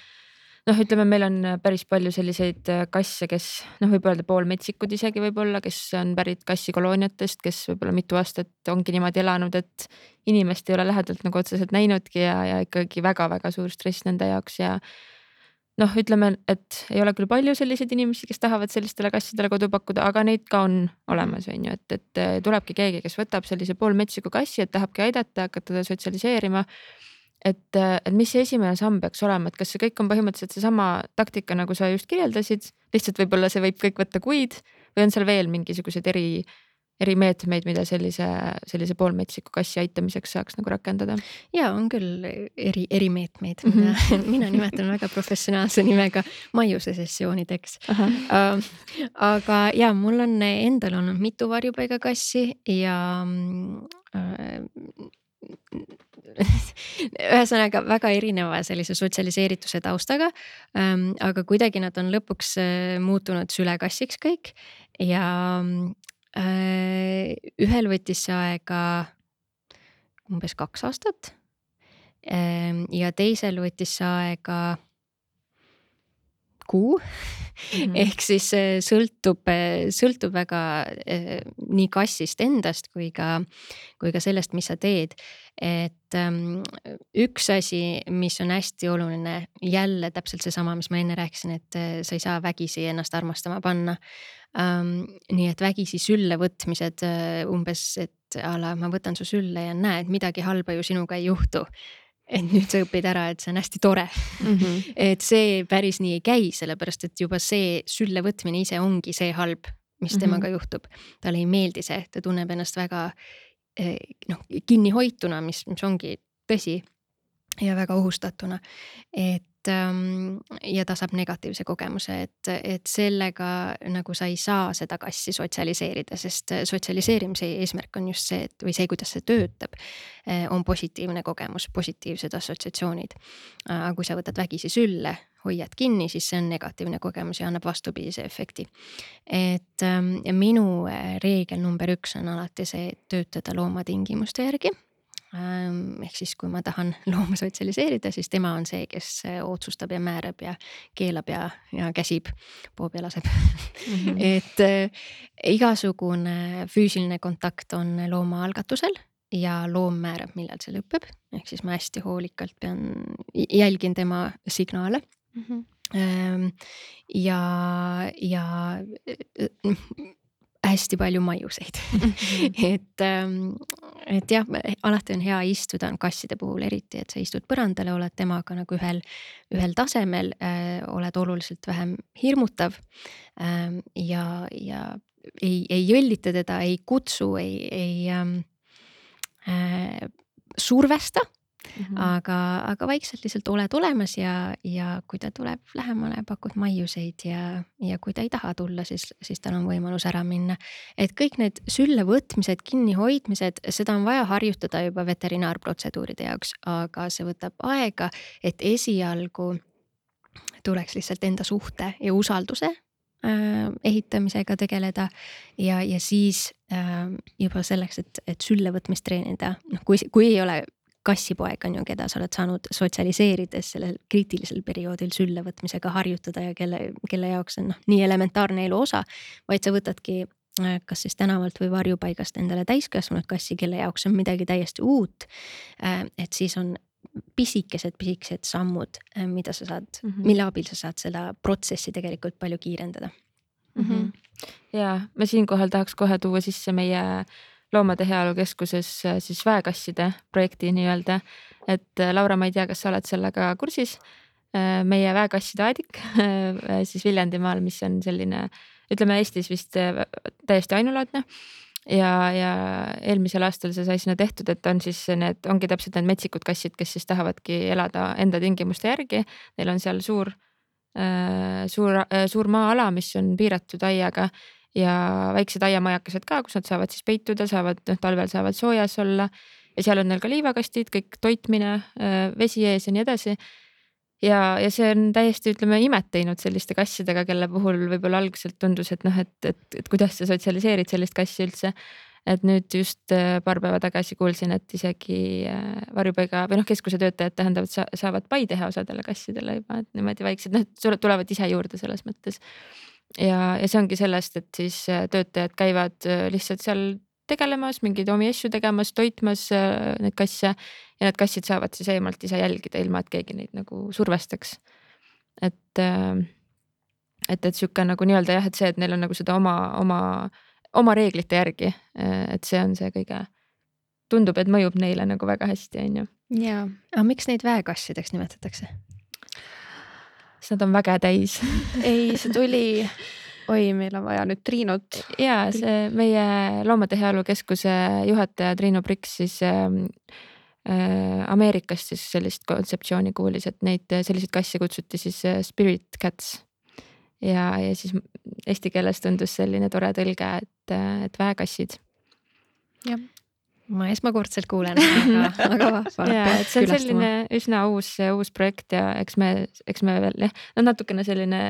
noh, ütleme, meil on päris palju selliseid kasse, kes noh, võib öelda poolmetsikud isegi võib-olla, kes on pärit kassikolooniatest, kes võib-olla mitu aastat ongi niimoodi elanud, et inimest ei ole lähedalt nagu otseselt näinudki ja, ja ikkagi väga-väga suur stress nende jaoks ja noh, ütleme, et ei ole küll palju selliseid inimesi, kes tahavad sellistele kassidele kodu pakkuda, aga neid ka on olemas, on ju, et, et tulebki keegi, kes võtab sellise poolmetsiku kassi, et tahabki aidata, hakata teda sotsialiseerima. Et, et mis see esimene samm peaks olema, et kas see kõik on põhimõtteliselt seesama taktika, nagu sa just kirjeldasid, lihtsalt võib-olla see võib kõik võtta kuid või on seal veel mingisuguseid eri erimeetmeid, mida sellise, sellise poolmetsiku kassi aitamiseks saaks nagu rakendada? ja on küll eri, erimeetmeid mm, -hmm. mida mina nimetan väga professionaalse nimega maiuse sessioonideks uh. aga ja mul on endal olnud mitu varjupaigakassi ja äh, [laughs] ühesõnaga väga erineva sellise sotsialiseerituse taustaga ähm,. aga kuidagi nad on lõpuks äh, muutunud sülekassiks kõik ja Äh, ühel võttis see aega umbes kaks aastat. Ähm, ja teisel võttis see aega kuu mm. -hmm. ehk siis sõltub, sõltub väga eh, nii kassist endast kui ka, kui ka sellest, mis sa teed. et um, üks asi, mis on hästi oluline, jälle täpselt seesama, mis ma enne rääkisin, et eh, sa ei saa vägisi ennast armastama panna um,. nii et vägisi sülle võtmised umbes, et a la ma võtan su sülle ja näed, midagi halba ju sinuga ei juhtu et nüüd sa õpid ära, et see on hästi tore mm. -hmm. et see päris nii ei käi, sellepärast et juba see sülle võtmine ise ongi see halb, mis mm -hmm. temaga juhtub. talle ei meeldi see, ta tunneb ennast väga eh, noh, kinnihoituna, mis, mis ongi tõsi. ja väga ohustatuna, et Ähm, ja ta saab negatiivse kogemuse, et, et sellega nagu sa ei saa seda kassi sotsialiseerida, sest sotsialiseerimise eesmärk on just see, et või see, kuidas see töötab, eh, on positiivne kogemus, positiivsed assotsiatsioonid. aga kui sa võtad vägisi sülle, hoiad kinni, siis see on negatiivne kogemus ja annab vastupidise efekti. et ähm, minu eh, reegel number üks on alati see, et töötada loomatingimuste järgi ehk siis, kui ma tahan [laughs] looma sotsialiseerida, siis tema on see, kes äh, otsustab ja määrab ja keelab ja, ja käsib, poob ja laseb mm. -hmm. [laughs] et äh, igasugune füüsiline kontakt on looma algatusel ja loom määrab, millal see lõpeb, ehk siis ma hästi hoolikalt pean, jälgin tema signaale mm. -hmm. ja, ja hästi palju maiuseid et, ähm, et jah, alati on hea istuda kasside puhul eriti, et sa istud põrandale, oled temaga nagu ühel, ühel tasemel äh,, oled oluliselt vähem hirmutav ähm,. ja, ja ei, ei jõllita teda, ei kutsu, ei, ei ähm, äh, survesta mm. -hmm. aga, aga vaikselt lihtsalt oled olemas ja, ja kui ta tuleb lähemale, pakud maiuseid ja, ja kui ta ei taha tulla, siis, siis tal on võimalus ära minna. et kõik need sülle võtmised, kinnihoidmised, seda on vaja harjutada juba veterinaarprotseduuride jaoks, aga see võtab aega, et esialgu tuleks lihtsalt enda suhte ja usalduse äh, ehitamisega tegeleda ja, ja siis äh, juba selleks, et, et sülle võtmist treenida, noh, kui, kui ei ole kassipoeg on ju, keda sa oled saanud sotsialiseerides sellel kriitilisel perioodil sülle võtmisega harjutada ja kelle, kelle jaoks on noh, nii elementaarne elu osa, vaid sa võtadki äh, kas siis tänavalt või varjupaigast endale täiskasvanud kassi, kelle jaoks on midagi täiesti uut. Äh, et siis on pisikesed, pisikesed sammud, äh, mida sa saad mm, -hmm. mille abil sa saad seda protsessi tegelikult palju kiirendada mm. -hmm. ja ma siinkohal tahaks kohe tuua sisse meie Loomade Heaolu Keskuses äh, siis väekasside projekti nii-öelda. et äh, Laura, ma ei tea, kas sa oled sellega kursis? Äh, meie väekasside aedik [laughs] siis Viljandimaal, mis on selline, ütleme Eestis vist täiesti ainulaadne ja, ja eelmisel aastal see sai sinna tehtud, et on siis need, ongi täpselt need metsikud kassid, kes siis tahavadki elada enda tingimuste järgi. Neil on seal suur, suur, suur maa-ala, mis on piiratud aiaga ja väiksed aiamajakesed ka, kus nad saavad siis peituda, saavad noh, talvel saavad soojas olla ja seal on neil ka liivakastid, kõik toitmine, vesi ees ja nii edasi. ja, ja see on täiesti, ütleme, imet teinud selliste kassidega, kelle puhul võib-olla algselt tundus, et noh, et, et, et kuidas sa sotsialiseerid sellist kassi üldse. et nüüd just paar päeva tagasi kuulsin, et isegi varjupaiga või noh, keskuse töötajad tähendavad, saavad pai teha osadele kassidele juba, et niimoodi väiksed, noh, tulevad ise juurde selles mõttes ja, ja see ongi sellest, et siis äh, töötajad käivad äh, lihtsalt seal tegelemas, mingeid omi asju tegemas, toitmas äh, neid kasse ja need kassid saavad siis eemalt ise jälgida, ilma et keegi neid nagu survestaks. et, et, et sihuke nagu nii-öelda jah, et see, et neil on nagu seda oma, oma, oma reeglite järgi, et see on see kõige, tundub, et mõjub neile nagu väga hästi, on ju. ja, aga miks neid väekassideks nimetatakse? Sest nad on väge täis ei, see [laughs] tuli, oi, meil on vaja nüüd Triinut. ja see meie Loomade Heaolu Keskuse juhataja Triinu Priks siis ähm, äh, Ameerikast siis sellist kontseptsiooni kuulis, et neid selliseid kasse kutsuti siis äh, spirit cats. ja, ja siis eesti keeles tundus selline tore tõlge, et, äh, et väekassid. jah ma esmakordselt kuulen, aga, [laughs] aga vahva. ja, et see on selline üsna uus, uus projekt ja eks me, eks me veel jah, no natukene selline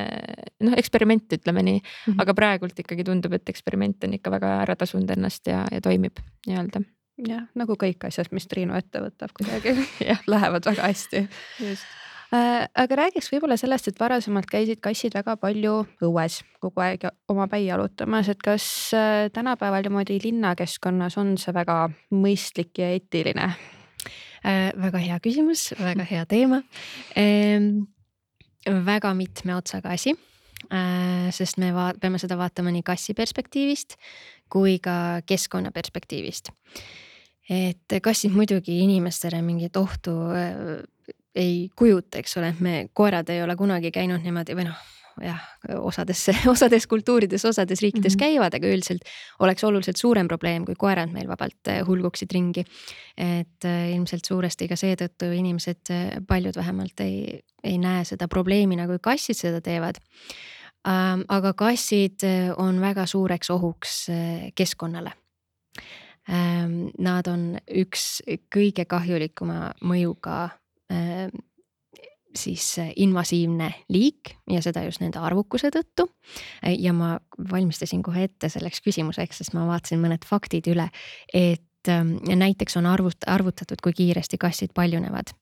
noh, eksperiment, ütleme nii mm, -hmm. aga praegult ikkagi tundub, et eksperiment on ikka väga ära tasunud ennast ja, ja toimib nii-öelda. jah, nagu kõik asjad, mis Triinu ette võtab kuidagi [laughs] lähevad väga hästi. just aga räägiks võib-olla sellest, et varasemalt käisid kassid väga palju õues kogu aeg oma päi jalutamas, et kas äh, tänapäeval niimoodi linnakeskkonnas on see väga mõistlik ja eetiline äh,? väga hea küsimus, väga hea teema ehm,. väga mitme otsaga asi äh,, sest me peame seda vaatama nii kassi perspektiivist kui ka keskkonna perspektiivist et kassid muidugi inimestele mingit ohtu äh, ei kujuta, eks ole, et me koerad ei ole kunagi käinud niimoodi või noh, jah, osades, [laughs] osades kultuurides, osades riikides mm -hmm. käivad, aga üldiselt oleks oluliselt suurem probleem, kui koerad meil vabalt eh, hulguksid ringi. et eh, ilmselt suuresti ka seetõttu inimesed, eh, paljud vähemalt ei, ei näe seda probleemina, kui kassid seda teevad. aga kassid on väga suureks ohuks keskkonnale Nad on üks kõige kahjulikuma mõjuga Äh, siis äh, invasiivne liik ja seda just nende arvukuse tõttu. Äh, ja ma valmistasin kohe ette selleks küsimuseks, sest ma vaatasin mõned faktid üle, et ähm, näiteks on arvut-, arvutatud, kui kiiresti kassid paljunevad,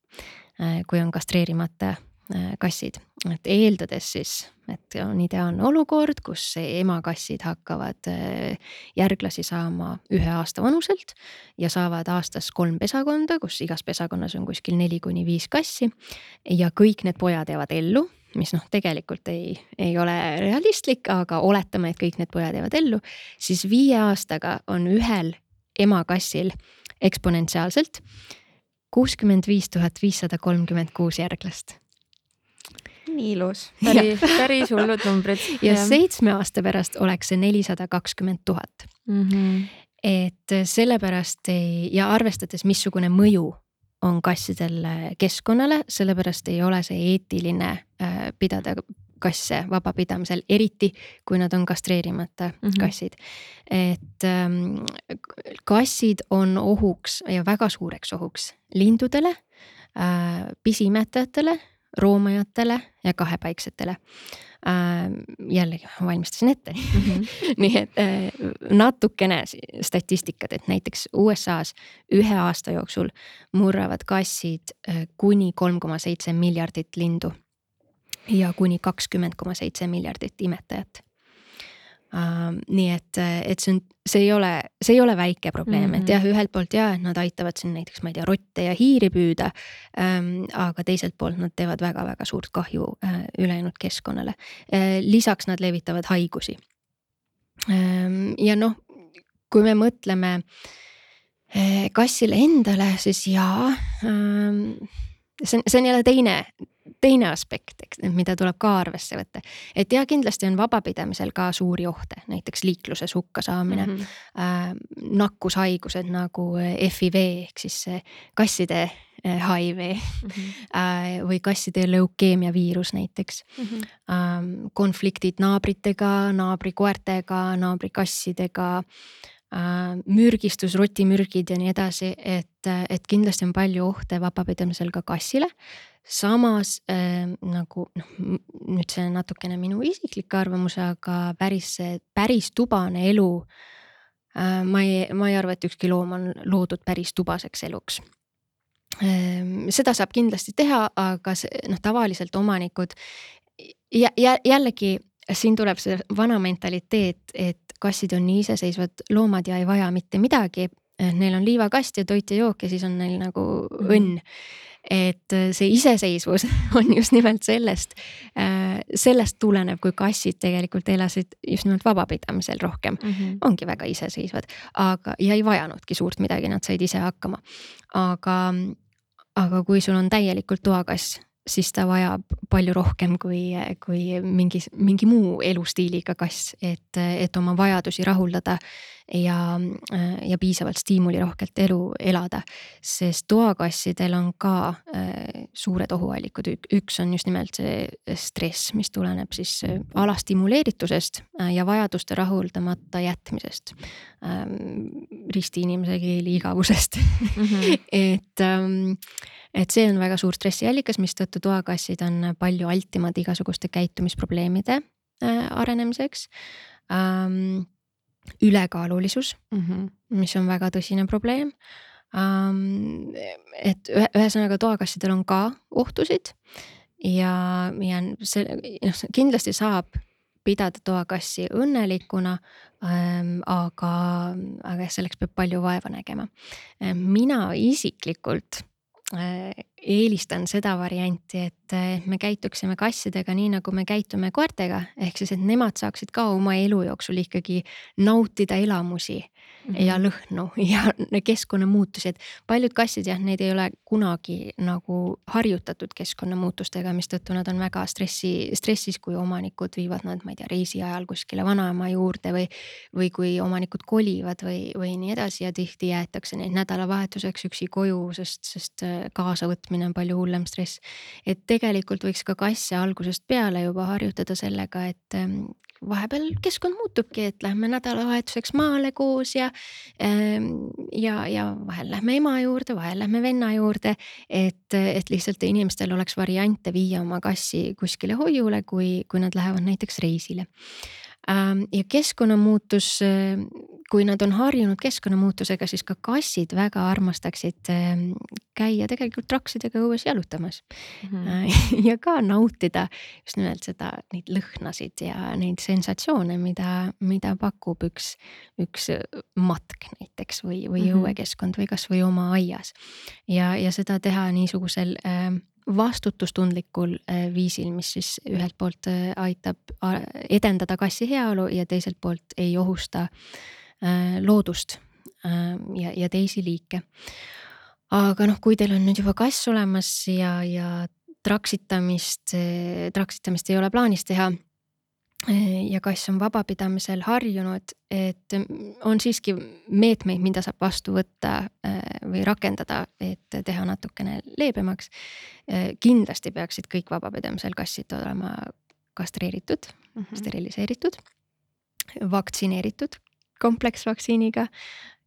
kui on kastreerimata Äh, kassid, et eeldades siis, et on ideaalne olukord, kus emakassid hakkavad äh, järglasi saama ühe aasta vanuselt ja saavad aastas kolm pesakonda, kus igas pesakonnas on kuskil neli kuni viis kassi ja kõik need pojad jäävad ellu mis noh, tegelikult ei, ei ole realistlik, aga oletame, et kõik need pojad jäävad ellu, siis viie aastaga on ühel emakassil eksponentsiaalselt kuuskümmend viis tuhat viissada kolmkümmend kuus järglast nii ilus. päris, päris hullud numbrid. ja seitsme aasta pärast oleks see nelisada kakskümmend tuhat. Mhm. et sellepärast ei ja arvestades, missugune mõju on kassidel keskkonnale, sellepärast ei ole see eetiline äh, pidada kasse vabapidamisel, eriti kui nad on kastreerimata mm -hmm. kassid. et ähm, kassid on ohuks ja väga suureks ohuks lindudele äh,, pisimetajatele, roomajatele ja kahepaiksetele äh,. jällegi ma valmistasin ette mm, -hmm. [laughs] nii et äh, natukene statistikat, et näiteks USA-s ühe aasta jooksul murravad kassid äh, kuni kolm koma seitse miljardit lindu ja kuni kakskümmend koma seitse miljardit imetajat Uh, nii et, et see on, see ei ole, see ei ole väike probleem mm, -hmm. et jah, ühelt poolt ja, et nad aitavad siin näiteks, ma ei tea, rotte ja hiiri püüda ähm,. aga teiselt poolt nad teevad väga-väga suurt kahju äh, ülejäänud keskkonnale äh,. lisaks nad levitavad haigusi ähm,. ja noh, kui me mõtleme äh, kassile endale, siis jaa ähm,. See on, see on jälle teine, teine aspekt, eks, mida tuleb ka arvesse võtta. et jah, kindlasti on vabapidamisel ka suuri ohte, näiteks liikluses hukka saamine mm, -hmm. äh, nakkushaigused nagu FIV ehk siis kasside HIV mm -hmm. [laughs] äh, või kasside leukeemia viirus näiteks mm. -hmm. äh, konfliktid naabritega, naabrikoertega, naabrikassidega äh,, mürgistus, rotimürgid ja nii edasi, et, et kindlasti on palju ohte vabapidamisel ka kassile samas äh, nagu noh, nüüd see on natukene minu isiklik arvamus, aga päris, päris tubane elu äh,. ma ei, ma ei arva, et ükski loom on loodud päris tubaseks eluks äh,. seda saab kindlasti teha, aga see noh, tavaliselt omanikud ja, ja jällegi siin tuleb see vana mentaliteet, et kassid on nii iseseisvad loomad ja ei vaja mitte midagi. Neil on liivakast ja toit ja jook ja siis on neil nagu mm. õnn et äh, see iseseisvus [laughs] on just nimelt sellest, äh, sellest tulenev, kui kassid tegelikult elasid just nimelt vabapidamisel rohkem mm, -hmm. ongi väga iseseisvad, aga, ja ei vajanudki suurt midagi, nad said ise hakkama. aga, aga kui sul on täielikult toakass siis ta vajab palju rohkem kui, kui mingi, mingi muu elustiiliga kass, et, et oma vajadusi rahuldada ja, ja piisavalt stiimulirohkelt elu elada. sest toakassidel on ka äh, suured ohuallikud, üks on just nimelt see stress, mis tuleneb siis alastimuleeritusest äh, ja vajaduste rahuldamata jätmisest ähm,. ristiinimese keeli igavusest mm. -hmm. [laughs] et ähm, et see on väga suur stressiallikas, mistõttu toakassid on palju altimad igasuguste käitumisprobleemide äh, arenemiseks ähm,. Ülekaalulisus mm, -hmm. mis on väga tõsine probleem ähm,. et ühesõnaga toakassidel on ka ohtusid ja, ja see noh, kindlasti saab pidada toakassi õnnelikuna ähm,. aga, aga selleks peab palju vaeva nägema. mina isiklikult eelistan seda varianti, et me käituksime kassidega nii, nagu me käitume koertega, ehk siis, et nemad saaksid ka oma elu jooksul ikkagi nautida elamusi mm -hmm. ja lõhnu [laughs] ja keskkonnamuutusi, et paljud kassid jah, neid ei ole kunagi nagu harjutatud keskkonnamuutustega, mistõttu nad on väga stressi, stressis, kui omanikud viivad nad, ma ei tea, reisi ajal kuskile vanaema juurde või. või kui omanikud kolivad või, või nii edasi ja tihti jäetakse neid nädalavahetuseks üksi koju, sest, sest äh, kaasavõtmine on palju hullem stress. et tegelikult võiks ka kasse algusest peale juba harjutada sellega, et ähm, vahepeal keskkond muutubki, et lähme nädalavahetuseks maale koos ja. Ähm, ja, ja vahel lähme ema juurde, vahel lähme venna juurde, et, et lihtsalt inimestel oleks variante viia oma kassi kuskile hoiule, kui, kui nad lähevad näiteks reisile ja keskkonnamuutus, kui nad on harjunud keskkonnamuutusega, siis ka kassid väga armastaksid käia tegelikult traksidega õues jalutamas mm. -hmm. [laughs] ja ka nautida just nimelt seda, neid lõhnasid ja neid sensatsioone, mida, mida pakub üks, üks matk näiteks või, või mm -hmm. õuekeskkond või kasvõi oma aias. ja, ja seda teha niisugusel äh, vastutustundlikul äh, viisil, mis siis ühelt poolt äh, aitab edendada kassi heaolu ja teiselt poolt ei ohusta loodust ja, ja teisi liike. Aga noh, kui teil on nüüd juba kass olemas ja, ja traksitamist, traksitamist ei ole plaanis teha ja kass on vabapidamisel harjunud, et on siiski meetmeid, mida saab vastu võtta või rakendada, et teha natukene leebemaks. kindlasti peaksid kõik vabapidamisel kassid olema kastreeritud mm, -hmm. steriliseeritud, vaktsineeritud kompleksvaktsiiniga,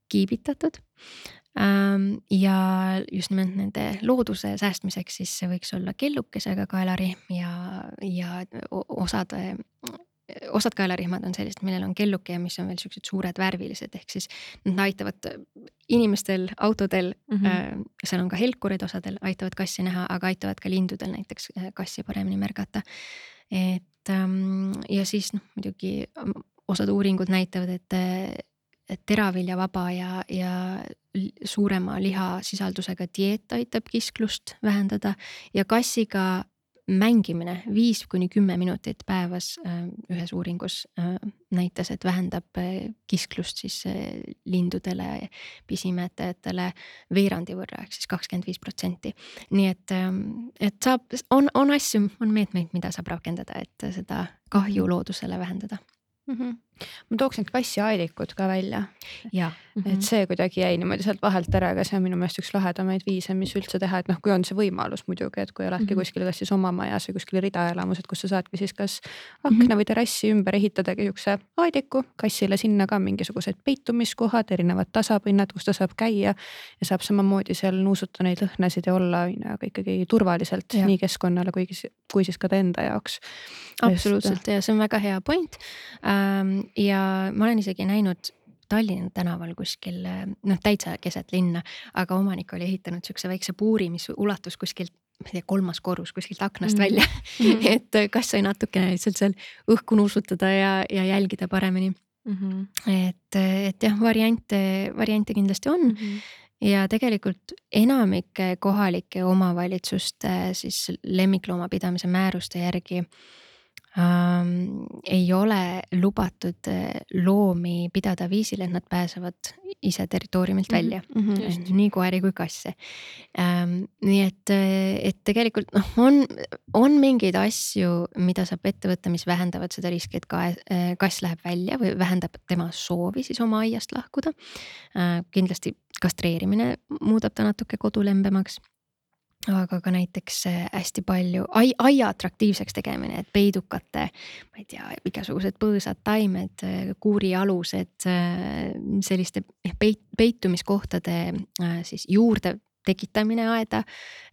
kiibitatud ja just nimelt nende looduse säästmiseks, siis see võiks olla kellukesega kaelarihm ja, ja osad, osad kaelarihmad on sellised, millel on kelluke ja mis on veel siuksed suured värvilised, ehk siis nad aitavad inimestel, autodel mm, -hmm. seal on ka helkurid osadel, aitavad kassi näha, aga aitavad ka lindudel näiteks kassi paremini märgata. et ja siis noh, muidugi osad uuringud näitavad, et teraviljavaba ja, ja suurema lihasisaldusega dieet aitab kisklust vähendada ja kassiga mängimine viis kuni kümme minutit päevas äh, ühes uuringus äh, näitas, et vähendab äh, kisklust siis lindudele, pisimäetajatele veerandi võrra ehk siis kakskümmend viis protsenti. nii et, ähm, et saab, on, on asju, on meetmeid, mida saab rakendada, et seda kahju loodusele vähendada mm. -hmm. Ma tooks need kassiaedikud ka välja. Mm -hmm. et see kuidagi jäi niimoodi sealt vahelt ära, aga see on minu meelest üks lahedamaid viise, mis üldse teha, et noh, kui on see võimalus muidugi, et kui oledki mm -hmm. kuskil, kas siis oma majas või kuskil ridaelamus, et kus sa saadki siis kas akna mm -hmm. või terrassi ümber ehitadagi siukse aediku, kassile sinna ka mingisugused peitumiskohad, erinevad tasapinnad, kus ta saab käia ja saab samamoodi seal nuusuta neid lõhnasid ja olla on ju, aga ikkagi turvaliselt ja. nii keskkonnale kui, kui siis ka ta enda jaoks. absoluutselt ja see on väga hea point ähm, ja ma olen isegi näinud Tallinna tänaval kuskil noh, täitsa keset linna, aga omanik oli ehitanud siukse väikse puuri, mis ulatus kuskilt ma ei tea, kolmas korrus kuskilt aknast mm välja mm. -hmm. [laughs] et kas sai natukene lihtsalt seal õhku nuusutada ja, ja jälgida paremini mm. -hmm. et, et jah, variante, variante kindlasti on mm. -hmm ja tegelikult enamike kohalike omavalitsuste siis lemmikloomapidamise määruste järgi äh, ähm, ei ole lubatud äh, loomi pidada viisil, et nad pääsevad ise territooriumilt mhm, välja mm, -hmm. nii koeri kui kasse ähm,. nii et, äh, et tegelikult noh, on, on mingeid asju, mida saab ette võtta, mis vähendavad seda riski, et ka kass läheb välja või vähendab tema soovi siis oma aiast lahkuda äh,. kindlasti kastreerimine muudab ta natuke kodulembemaks aga ka näiteks hästi palju ai, aia atraktiivseks tegemine, et peidukate, ma ei tea, igasugused põõsad, taimed, kuurialused, selliste peit, peitumiskohtade siis juurde tekitamine aeda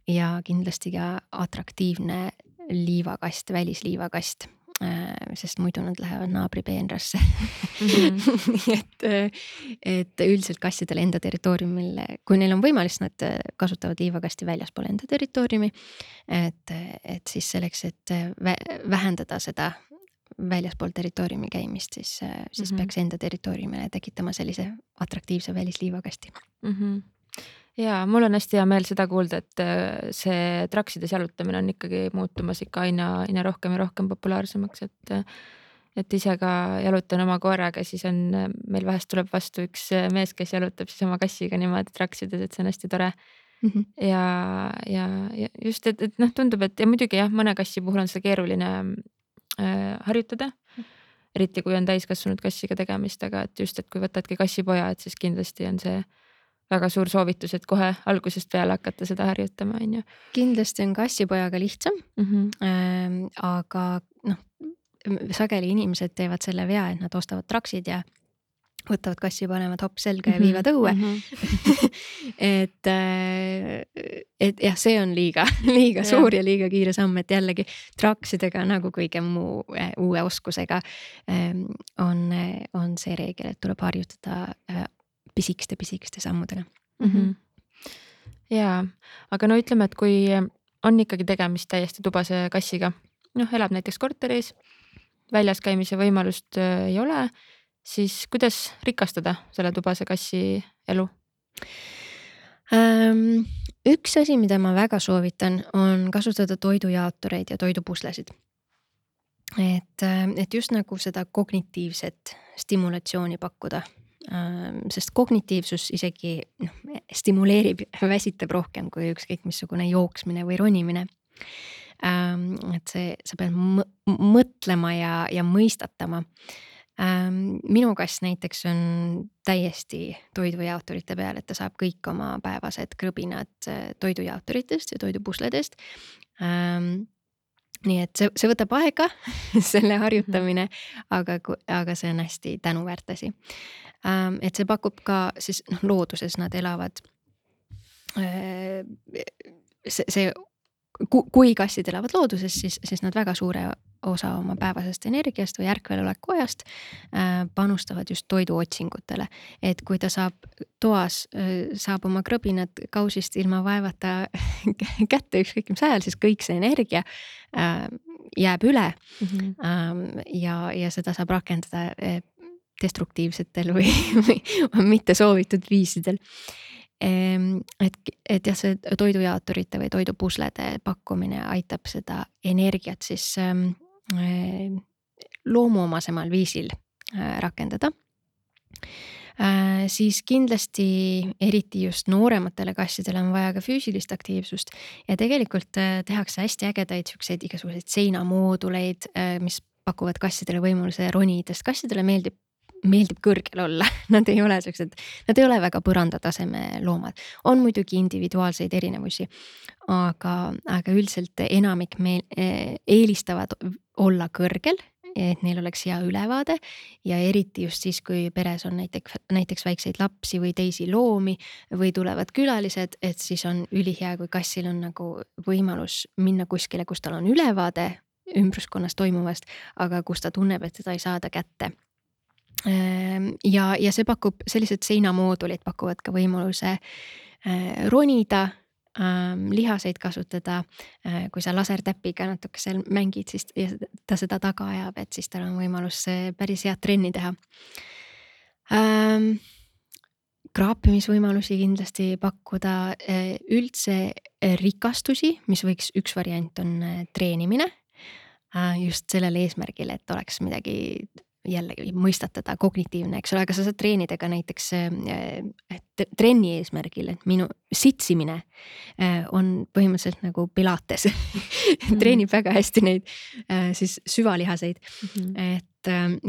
ja kindlasti ka atraktiivne liivakast, välisliivakast. Äh, sest muidu nad lähevad naabri peenrasse mm. -hmm. nii et, äh, et üldiselt kassidel enda territooriumil, kui neil on võimalus, nad äh, kasutavad liivakasti väljaspool enda territooriumi. et, et siis selleks, et vähendada seda väljaspool territooriumi käimist, siis, siis mm -hmm. peaks enda territooriumile tekitama sellise atraktiivse välisliivakasti mm. -hmm ja mul on hästi hea meel seda kuulda, et äh, see traksides jalutamine on ikkagi muutumas ikka aina, aina rohkem ja rohkem populaarsemaks, et. et ise ka jalutan oma koeraga, siis on, meil vahest tuleb vastu üks mees, kes jalutab siis oma kassiga niimoodi traksides, et see on hästi tore mm. -hmm. ja, ja, ja just, et, et noh, tundub, et ja muidugi jah, mõne kassi puhul on seda keeruline äh, harjutada eriti kui on täiskasvanud kassiga tegemist, aga et just, et kui võtadki kassipoja, et siis kindlasti on see väga suur soovitus, et kohe algusest peale hakata seda harjutama, on ju. kindlasti on kassipojaga lihtsam mm. -hmm. Ähm, aga noh, sageli inimesed teevad selle vea, et nad ostavad traksid ja võtavad kassi, panevad hopp selga ja mhm, viivad õue mm. -hmm. [laughs] et, äh, et jah, see on liiga, [laughs] liiga ja. suur ja liiga kiire samm, et jällegi traksidega nagu kõige muu äh, uue oskusega ähm, on, on see reegel, et tuleb harjutada äh, pisikeste-pisikeste sammudena mm. -hmm. ja, aga no ütleme, et kui on ikkagi tegemist täiesti tubase kassiga, noh, elab näiteks korteris, väljas käimise võimalust äh, ei ole, siis kuidas rikastada selle tubase kassi elu ähm,? üks asi, mida ma väga soovitan, on kasutada toidujaotureid ja toidupuslesid. et, äh, et just nagu seda kognitiivset stimulatsiooni pakkuda sest kognitiivsus isegi noh, stimuleerib, väsitab rohkem kui ükskõik missugune jooksmine või ronimine. ähm,. et see, sa pead mõtlema ja, ja mõistatama ähm,. minu kass näiteks on täiesti toidujaoturite peal, et ta saab kõik oma päevased krõbinad äh, toidujaoturitest ja toidupusledest nii et see, see võtab aega [laughs] selle harjutamine, aga, aga see on hästi tänuväärt asi ähm,. et see pakub ka siis noh, looduses nad elavad äh,. see, see kui kassid elavad looduses, siis, siis nad väga suure osa oma päevasest energiast või ärkveloleku ajast äh, panustavad just toiduotsingutele. et kui ta saab toas äh,, saab oma krõbinad kausist ilma vaevata [laughs] kätte ükskõik mis ajal, siis kõik see energia äh, jääb üle mm. -hmm. ja, ja seda saab rakendada destruktiivsetel või, [laughs] või mitte soovitud viisidel Ehm, et, et jah, see toidujaoturite või toidupuslede pakkumine aitab seda energiat siis ähm, äh, loomuomasemal viisil äh, rakendada äh,. siis kindlasti eriti just noorematele kassidele on vaja ka füüsilist aktiivsust ja tegelikult äh, tehakse hästi ägedaid siukseid igasuguseid seinamooduleid äh,, mis pakuvad kassidele võimaluse ronida, sest kassidele meeldib meeldib kõrgel olla, [laughs] nad ei ole siuksed, nad ei ole väga põrandataseme loomad. on muidugi individuaalseid erinevusi, aga, aga üldiselt enamik meil eh, eelistavad olla kõrgel et neil oleks hea ülevaade. Ja eriti just siis, kui peres on näiteks, näiteks väikseid lapsi või teisi loomi või tulevad külalised, et siis on ülihea, kui kassil on nagu võimalus minna kuskile, kus tal on ülevaade ümbruskonnas toimuvast, aga kus ta tunneb, et teda ei saada kätte. Ehm, ja, ja see pakub, sellised seinamoodulid pakuvad ka võimaluse äh, ronida ähm,, lihaseid kasutada äh,. kui sa lasertäpiga natuke seal mängid, siis ja ta seda taga ajab, et siis tal on võimalus päris head trenni teha ähm,. kraapimisvõimalusi kindlasti pakkuda, äh, üldse rikastusi, mis võiks, üks variant on treenimine just sellel eesmärgil, et oleks midagi jällegi mõistatada, kognitiivne, eks ole, aga sa saad treenida ka näiteks äh, trenni eesmärgil, et minu sitsimine äh, on põhimõtteliselt nagu pilates [laughs] mm. treenib väga hästi neid äh, siis süvalihaseid mm, -hmm. et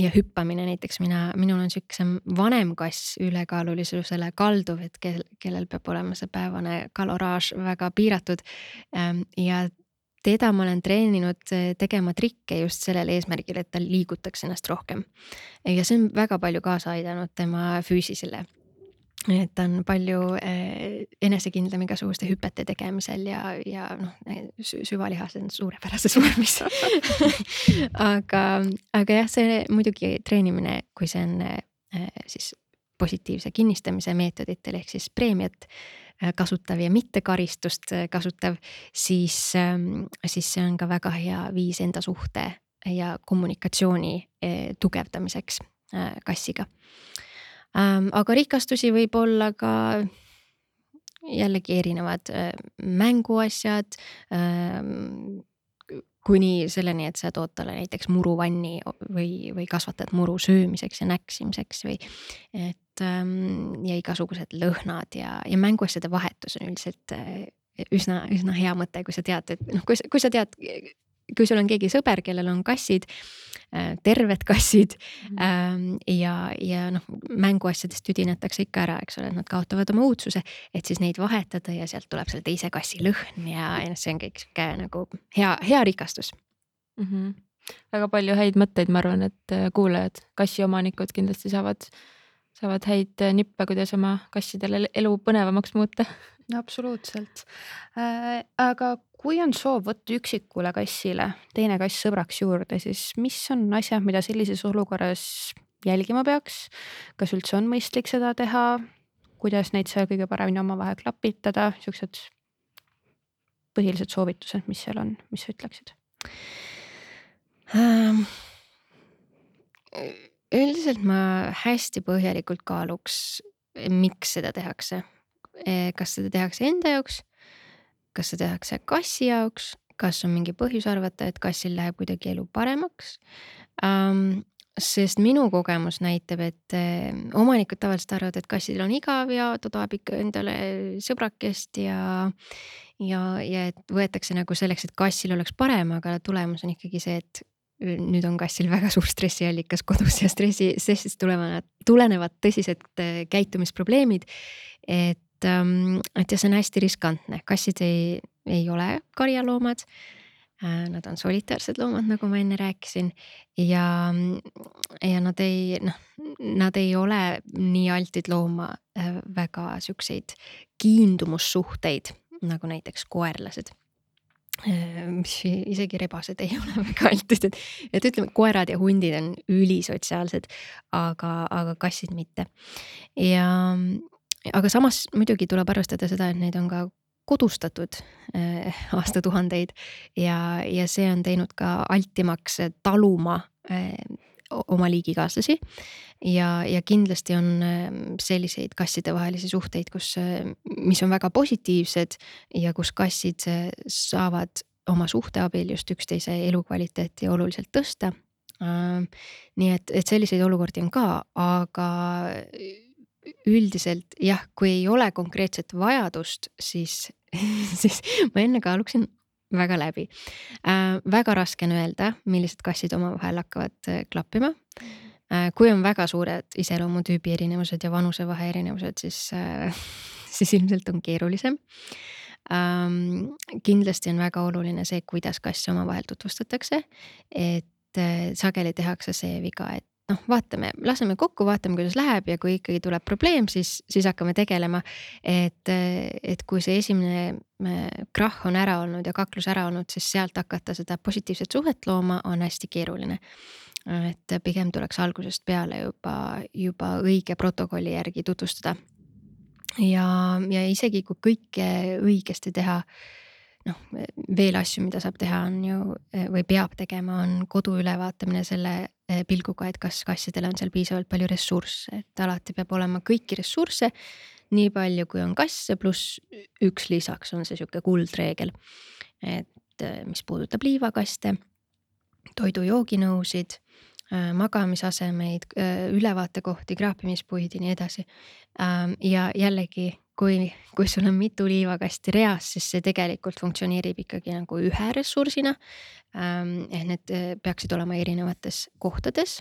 ja hüppamine näiteks mina, minul on siukse vanem kass ülekaalulisusele kalduv, et kel, kellel peab olema see päevane kaloraaž väga piiratud ja teda ma olen treeninud eh, tegema trikke just sellel eesmärgil, et ta liigutaks ennast rohkem. ja see on väga palju kaasa aidanud tema füüsisele. et ta on palju eh, enesekindlam igasuguste hüpete tegemisel ja, ja noh, süvalihas on suurepärases [laughs] vormis aga, aga jah, see muidugi treenimine, kui see on eh, siis positiivse kinnistamise meetoditel ehk siis preemiat kasutav ja mitte karistust äh, kasutav, siis, ähm, siis see on ka väga hea viis enda suhte ja kommunikatsiooni äh, tugevdamiseks kassiga. Ähm, aga rikastusi võib olla ka jällegi erinevad mänguasjad ähm, kuni selleni, et sa tood talle näiteks muruvanni või, või kasvatad muru söömiseks ja näksimiseks või et ähm, ja igasugused lõhnad ja, ja mänguasjade vahetus on üldiselt äh, üsna, üsna hea mõte, kui sa tead, et noh, kui, kui sa tead, kui sul on keegi sõber, kellel on kassid äh,, terved kassid mm -hmm. ja, ja noh, mänguasjadest tüdinetakse ikka ära, eks ole, nad kaotavad oma uudsuse, et siis neid vahetada ja sealt tuleb selle teise kassi lõhn ja, ja noh, see on kõik sihuke nagu hea, hea rikastus mm. -hmm. väga palju häid mõtteid, ma arvan, et äh, kuulajad, kassiomanikud kindlasti saavad, saavad häid äh, nippe, kuidas oma kassidele elu põnevamaks muuta absoluutselt äh,. aga kui on soov võtta üksikule kassile teine kass sõbraks juurde, siis mis on asjad, mida sellises olukorras jälgima peaks? kas üldse on mõistlik seda teha? kuidas neid seal kõige paremini omavahel klapitada, siuksed põhilised soovitused, mis seal on, mis sa ütleksid ähm,? Üldiselt ma hästi põhjalikult kaaluks, miks seda tehakse. kas seda tehakse enda jaoks kas see tehakse kassi jaoks, kas on mingi põhjus arvata, et kassil läheb kuidagi elu paremaks um,. sest minu kogemus näitab, et eh, omanikud tavaliselt arvavad, et kassidel on igav ja ta tahab ikka endale sõbrakest ja ja, ja et võetakse nagu selleks, et kassil oleks parem, aga tulemus on ikkagi see, et nüüd on kassil väga suur stressiallikas kodus ja stressi, stressist tulenevad, tulenevad tõsised eh, käitumisprobleemid. et, ähm, et ja see on hästi riskantne, kassid ei, ei ole karjaloomad. Äh, nad on solitaarsed loomad, nagu ma enne rääkisin. Ja, ja nad ei noh, nad ei ole nii altid looma äh, väga siukseid kiindumussuhteid nagu näiteks koerlased. äh, mis isegi rebased ei [laughs] ole väga altid, et, et ütleme, koerad ja hundid on ülisotsiaalsed, aga, aga kassid mitte. ja, aga samas muidugi tuleb arvestada seda, et neid on ka kodustatud äh, [laughs] aastatuhandeid ja, ja see on teinud ka altimaks taluma äh, oma liigikaaslasi. ja, ja kindlasti on äh, selliseid kassidevahelisi suhteid, kus, mis on väga positiivsed ja kus kassid saavad oma suhte abil just üksteise elukvaliteeti oluliselt tõsta. nii et, et selliseid olukordi on ka, aga üldiselt jah, kui ei ole konkreetset vajadust, siis [laughs] siis ma enne kaaluksin väga läbi äh,. väga raske on öelda, millised kassid omavahel hakkavad äh, klappima äh,. kui on väga suured iseloomutüübi erinevused ja vanusevahe erinevused, siis äh,, [laughs] siis ilmselt on keerulisem ähm,. kindlasti on väga oluline see, kuidas kasse omavahel tutvustatakse, et äh, sageli tehakse see viga, et noh, vaatame, laseme kokku, vaatame, kuidas läheb ja kui ikkagi tuleb probleem, siis, siis hakkame tegelema. et, et kui see esimene äh, krahh on ära olnud ja kaklus ära olnud, siis sealt hakata seda positiivset suhet looma on hästi keeruline. et pigem tuleks algusest peale juba, juba õige protokolli järgi tutvustada. ja, ja isegi kui kõike õigesti teha noh, veel asju, mida saab teha, on ju või peab tegema, on kodu ülevaatamine selle eh, pilguga, et kas kassidel on seal piisavalt palju ressursse, et alati peab olema kõiki ressursse. nii palju, kui on kasse, pluss üks lisaks on see sihuke kuldreegel. et eh, mis puudutab liivakaste, toidu-jooginõusid eh, magamisasemeid, ülevaatekohti, kraapimispuid ja nii edasi. ja jällegi kui, kui sul on mitu liivakasti reas, siis see tegelikult funktsioneerib ikkagi nagu ühe ressursina. Ähm, ehk need äh, peaksid olema erinevates kohtades.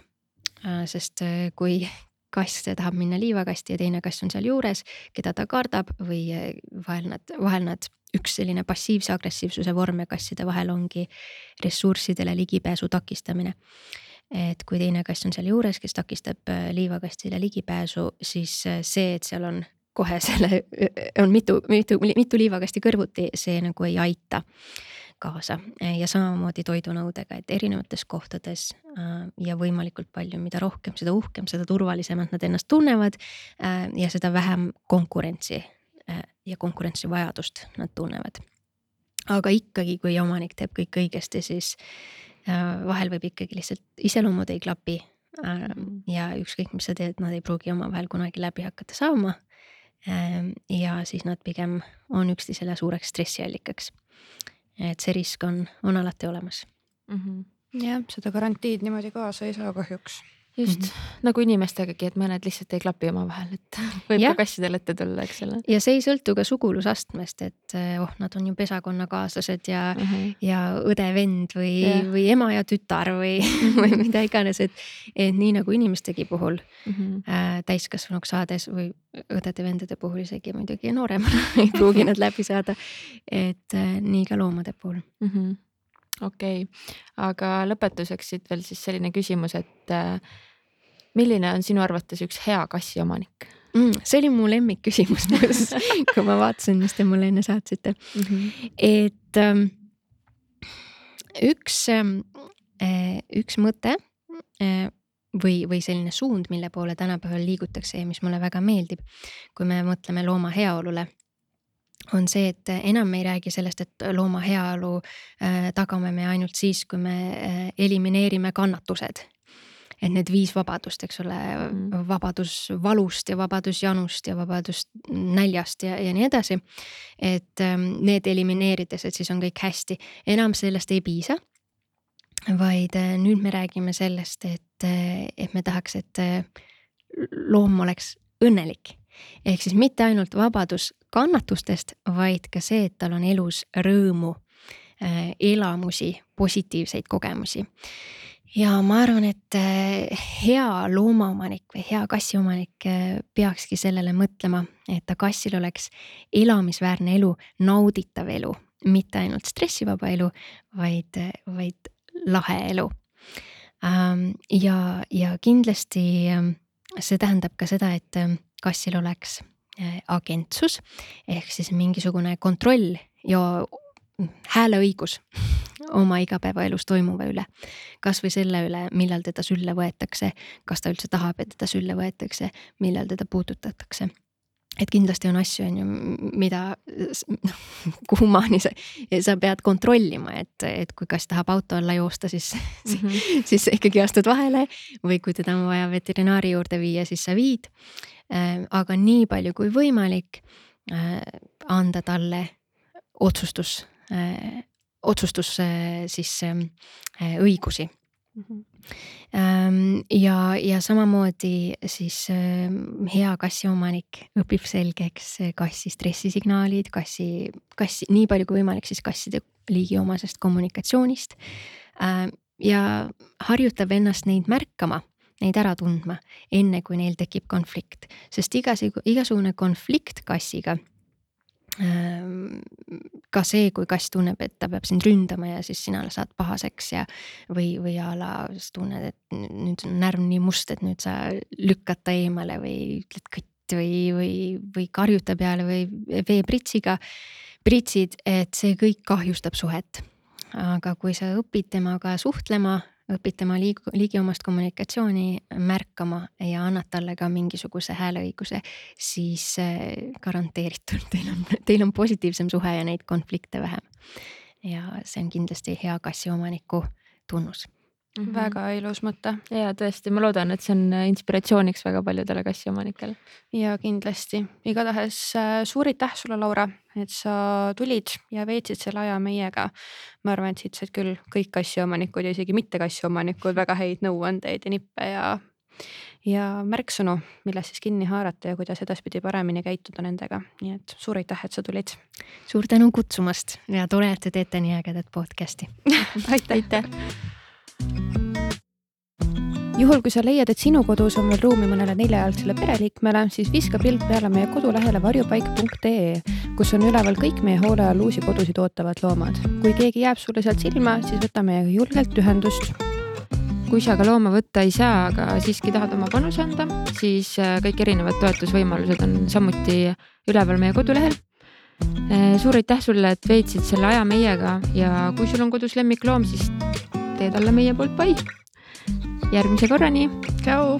Äh, sest äh, kui kass tahab minna liivakasti ja teine kass on seal juures, keda ta kardab või vahel nad, vahel nad, üks selline passiivse agressiivsuse vorme kasside vahel ongi ressurssidele ligipääsu takistamine et kui teine kass on seal juures, kes takistab liivakastile ligipääsu, siis see, et seal on kohe selle, on mitu, mitu, mitu liivakasti kõrvuti, see nagu ei aita kaasa. Ja samamoodi toidunõudega, et erinevates kohtades äh, ja võimalikult palju, mida rohkem, seda uhkem, seda turvalisemalt nad ennast tunnevad äh, ja seda vähem konkurentsi äh, ja konkurentsivajadust nad tunnevad. aga ikkagi, kui omanik teeb kõik õigesti, siis vahel võib ikkagi lihtsalt iseloomud ei klapi ja ükskõik, mis sa teed, nad ei pruugi omavahel kunagi läbi hakata saama ja siis nad pigem on üksteisele suureks stressiallikaks. et see risk on, on alati olemas mm. -hmm. jah, seda garantiid niimoodi kaasa ei saa kahjuks just mm -hmm. nagu inimestegagi, et mõned lihtsalt ei klapi omavahel, et [laughs] võib ja. ka kassidel ette tulla, eks ole. ja see ei sõltu ka sugulusastmest, et eh, oh, nad on ju pesakonnakaaslased ja mm, -hmm. ja õde-vend või või ema ja tütar või [laughs] või mida iganes, et, et nii nagu inimestegi puhul mm -hmm. äh, täiskasvanuks saades või õdede-vendade puhul isegi muidugi nooremana [laughs] ei pruugi nad läbi saada. et äh, nii ka loomade puhul mm. -hmm okei okay., aga lõpetuseks siit veel siis selline küsimus, et äh, milline on sinu arvates üks hea kassiomanik mm,? see oli mu lemmikküsimus [laughs] kui ma vaatasin, mis te mulle enne saatsite mm. -hmm. et ähm, üks ähm, äh,, üks mõte äh, või, või selline suund, mille poole tänapäeval liigutakse ja mis mulle väga meeldib, kui me mõtleme looma heaolule on see, et enam me ei räägi sellest, et looma heaolu äh, tagame me ainult siis, kui me äh, elimineerime kannatused. et need viis vabadust, eks ole mm., vabadus valust ja vabadus janust ja vabadus näljast ja, ja nii edasi. et ähm, need elimineerides, et siis on kõik hästi, enam sellest ei piisa vaid äh, nüüd me räägime sellest, et, et me tahaks, et loom oleks õnnelik. Ehk siis mitte ainult vabadus kannatustest, vaid ka see, et tal on elus rõõmu, elamusi, positiivseid kogemusi. ja ma arvan, et hea loomaomanik või hea kassiomanik peakski sellele mõtlema, et ta kassil oleks elamisväärne elu, nauditav elu mitte ainult stressivaba elu, vaid, vaid lahe elu. Ähm, ja, ja kindlasti ähm, see tähendab ka seda, et ähm, kassil oleks äh, agentsus ehk siis mingisugune kontroll ja hääleõigus [laughs] oma igapäevaelus toimuva üle. kasvõi selle üle, millal teda sülle võetakse, kas ta üldse tahab, et teda sülle võetakse, millal teda puudutatakse et kindlasti on asju, on ju, mida, noh, [laughs] kuhumaani sa, sa pead kontrollima, et, et kui kass tahab auto alla joosta, siis [laughs] mm, -hmm. siis sa ikkagi astud vahele või kui teda on vaja veterinaari juurde viia, siis sa viid. Äh, aga nii palju kui võimalik äh, anda talle otsustus, äh, otsustus siis õigusi ja, ja samamoodi siis hea kassiomanik õpib selgeks kassi stressisignaalid, kassi, kassi nii palju kui võimalik siis kasside liigiomasest kommunikatsioonist. ja harjutab ennast neid märkama neid ära tundma, enne kui neil tekib konflikt, sest igas, igasugune konflikt kassiga ka see, kui kass tunneb, et ta peab sind ründama ja siis sina saad pahaseks ja või, või a la sa tunned, et nüüd on närv nii must, et nüüd sa lükkad ta eemale või ütled kõtt või, või, või karjud ta peale või veepritsiga pritsid, et see kõik kahjustab suhet. aga kui sa õpid temaga suhtlema õpid tema liig-, liigiomast kommunikatsiooni märkama ja annad talle ka mingisuguse hääleõiguse, siis eh, garanteeritult teil on, teil on positiivsem suhe ja neid konflikte vähem. ja see on kindlasti hea kassiomaniku tunnus Mm -hmm. väga ilus mõte. ja tõesti, ma loodan, et see on inspiratsiooniks väga paljudele kassiomanikele. ja kindlasti, igatahes äh, suur aitäh sulle, Laura, et sa tulid ja veetsid selle aja meiega. ma arvan, et siit said küll kõik kassiomanikud ja isegi mitte kassiomanikud väga häid nõuandeid ja nippe ja ja märksõnu, millest siis kinni haarata ja kuidas edaspidi paremini käituda nendega, nii et suur aitäh, et sa tulid. suur tänu kutsumast ja tore, et te teete nii ägedat podcast'i [laughs] aitäh, aitäh juhul, kui sa leiad, et sinu kodus on veel ruumi mõnele neljajalgsele pereliikmele, siis viska pilk peale meie kodulehele varjupaik.ee, kus on üleval kõik meie hoole all uusi kodusid ootavad loomad. kui keegi jääb sulle sealt silma, siis võta meiega julgelt ühendust. kui sa ka looma võtta ei saa, aga siiski tahad oma panuse anda, siis äh, kõik erinevad toetusvõimalused on samuti üleval meie kodulehel äh, suur aitäh sulle, et veetsid selle aja meiega ja kui sul on kodus lemmikloom, siis tee talle meie poolt pai järgmise korrani. tšau.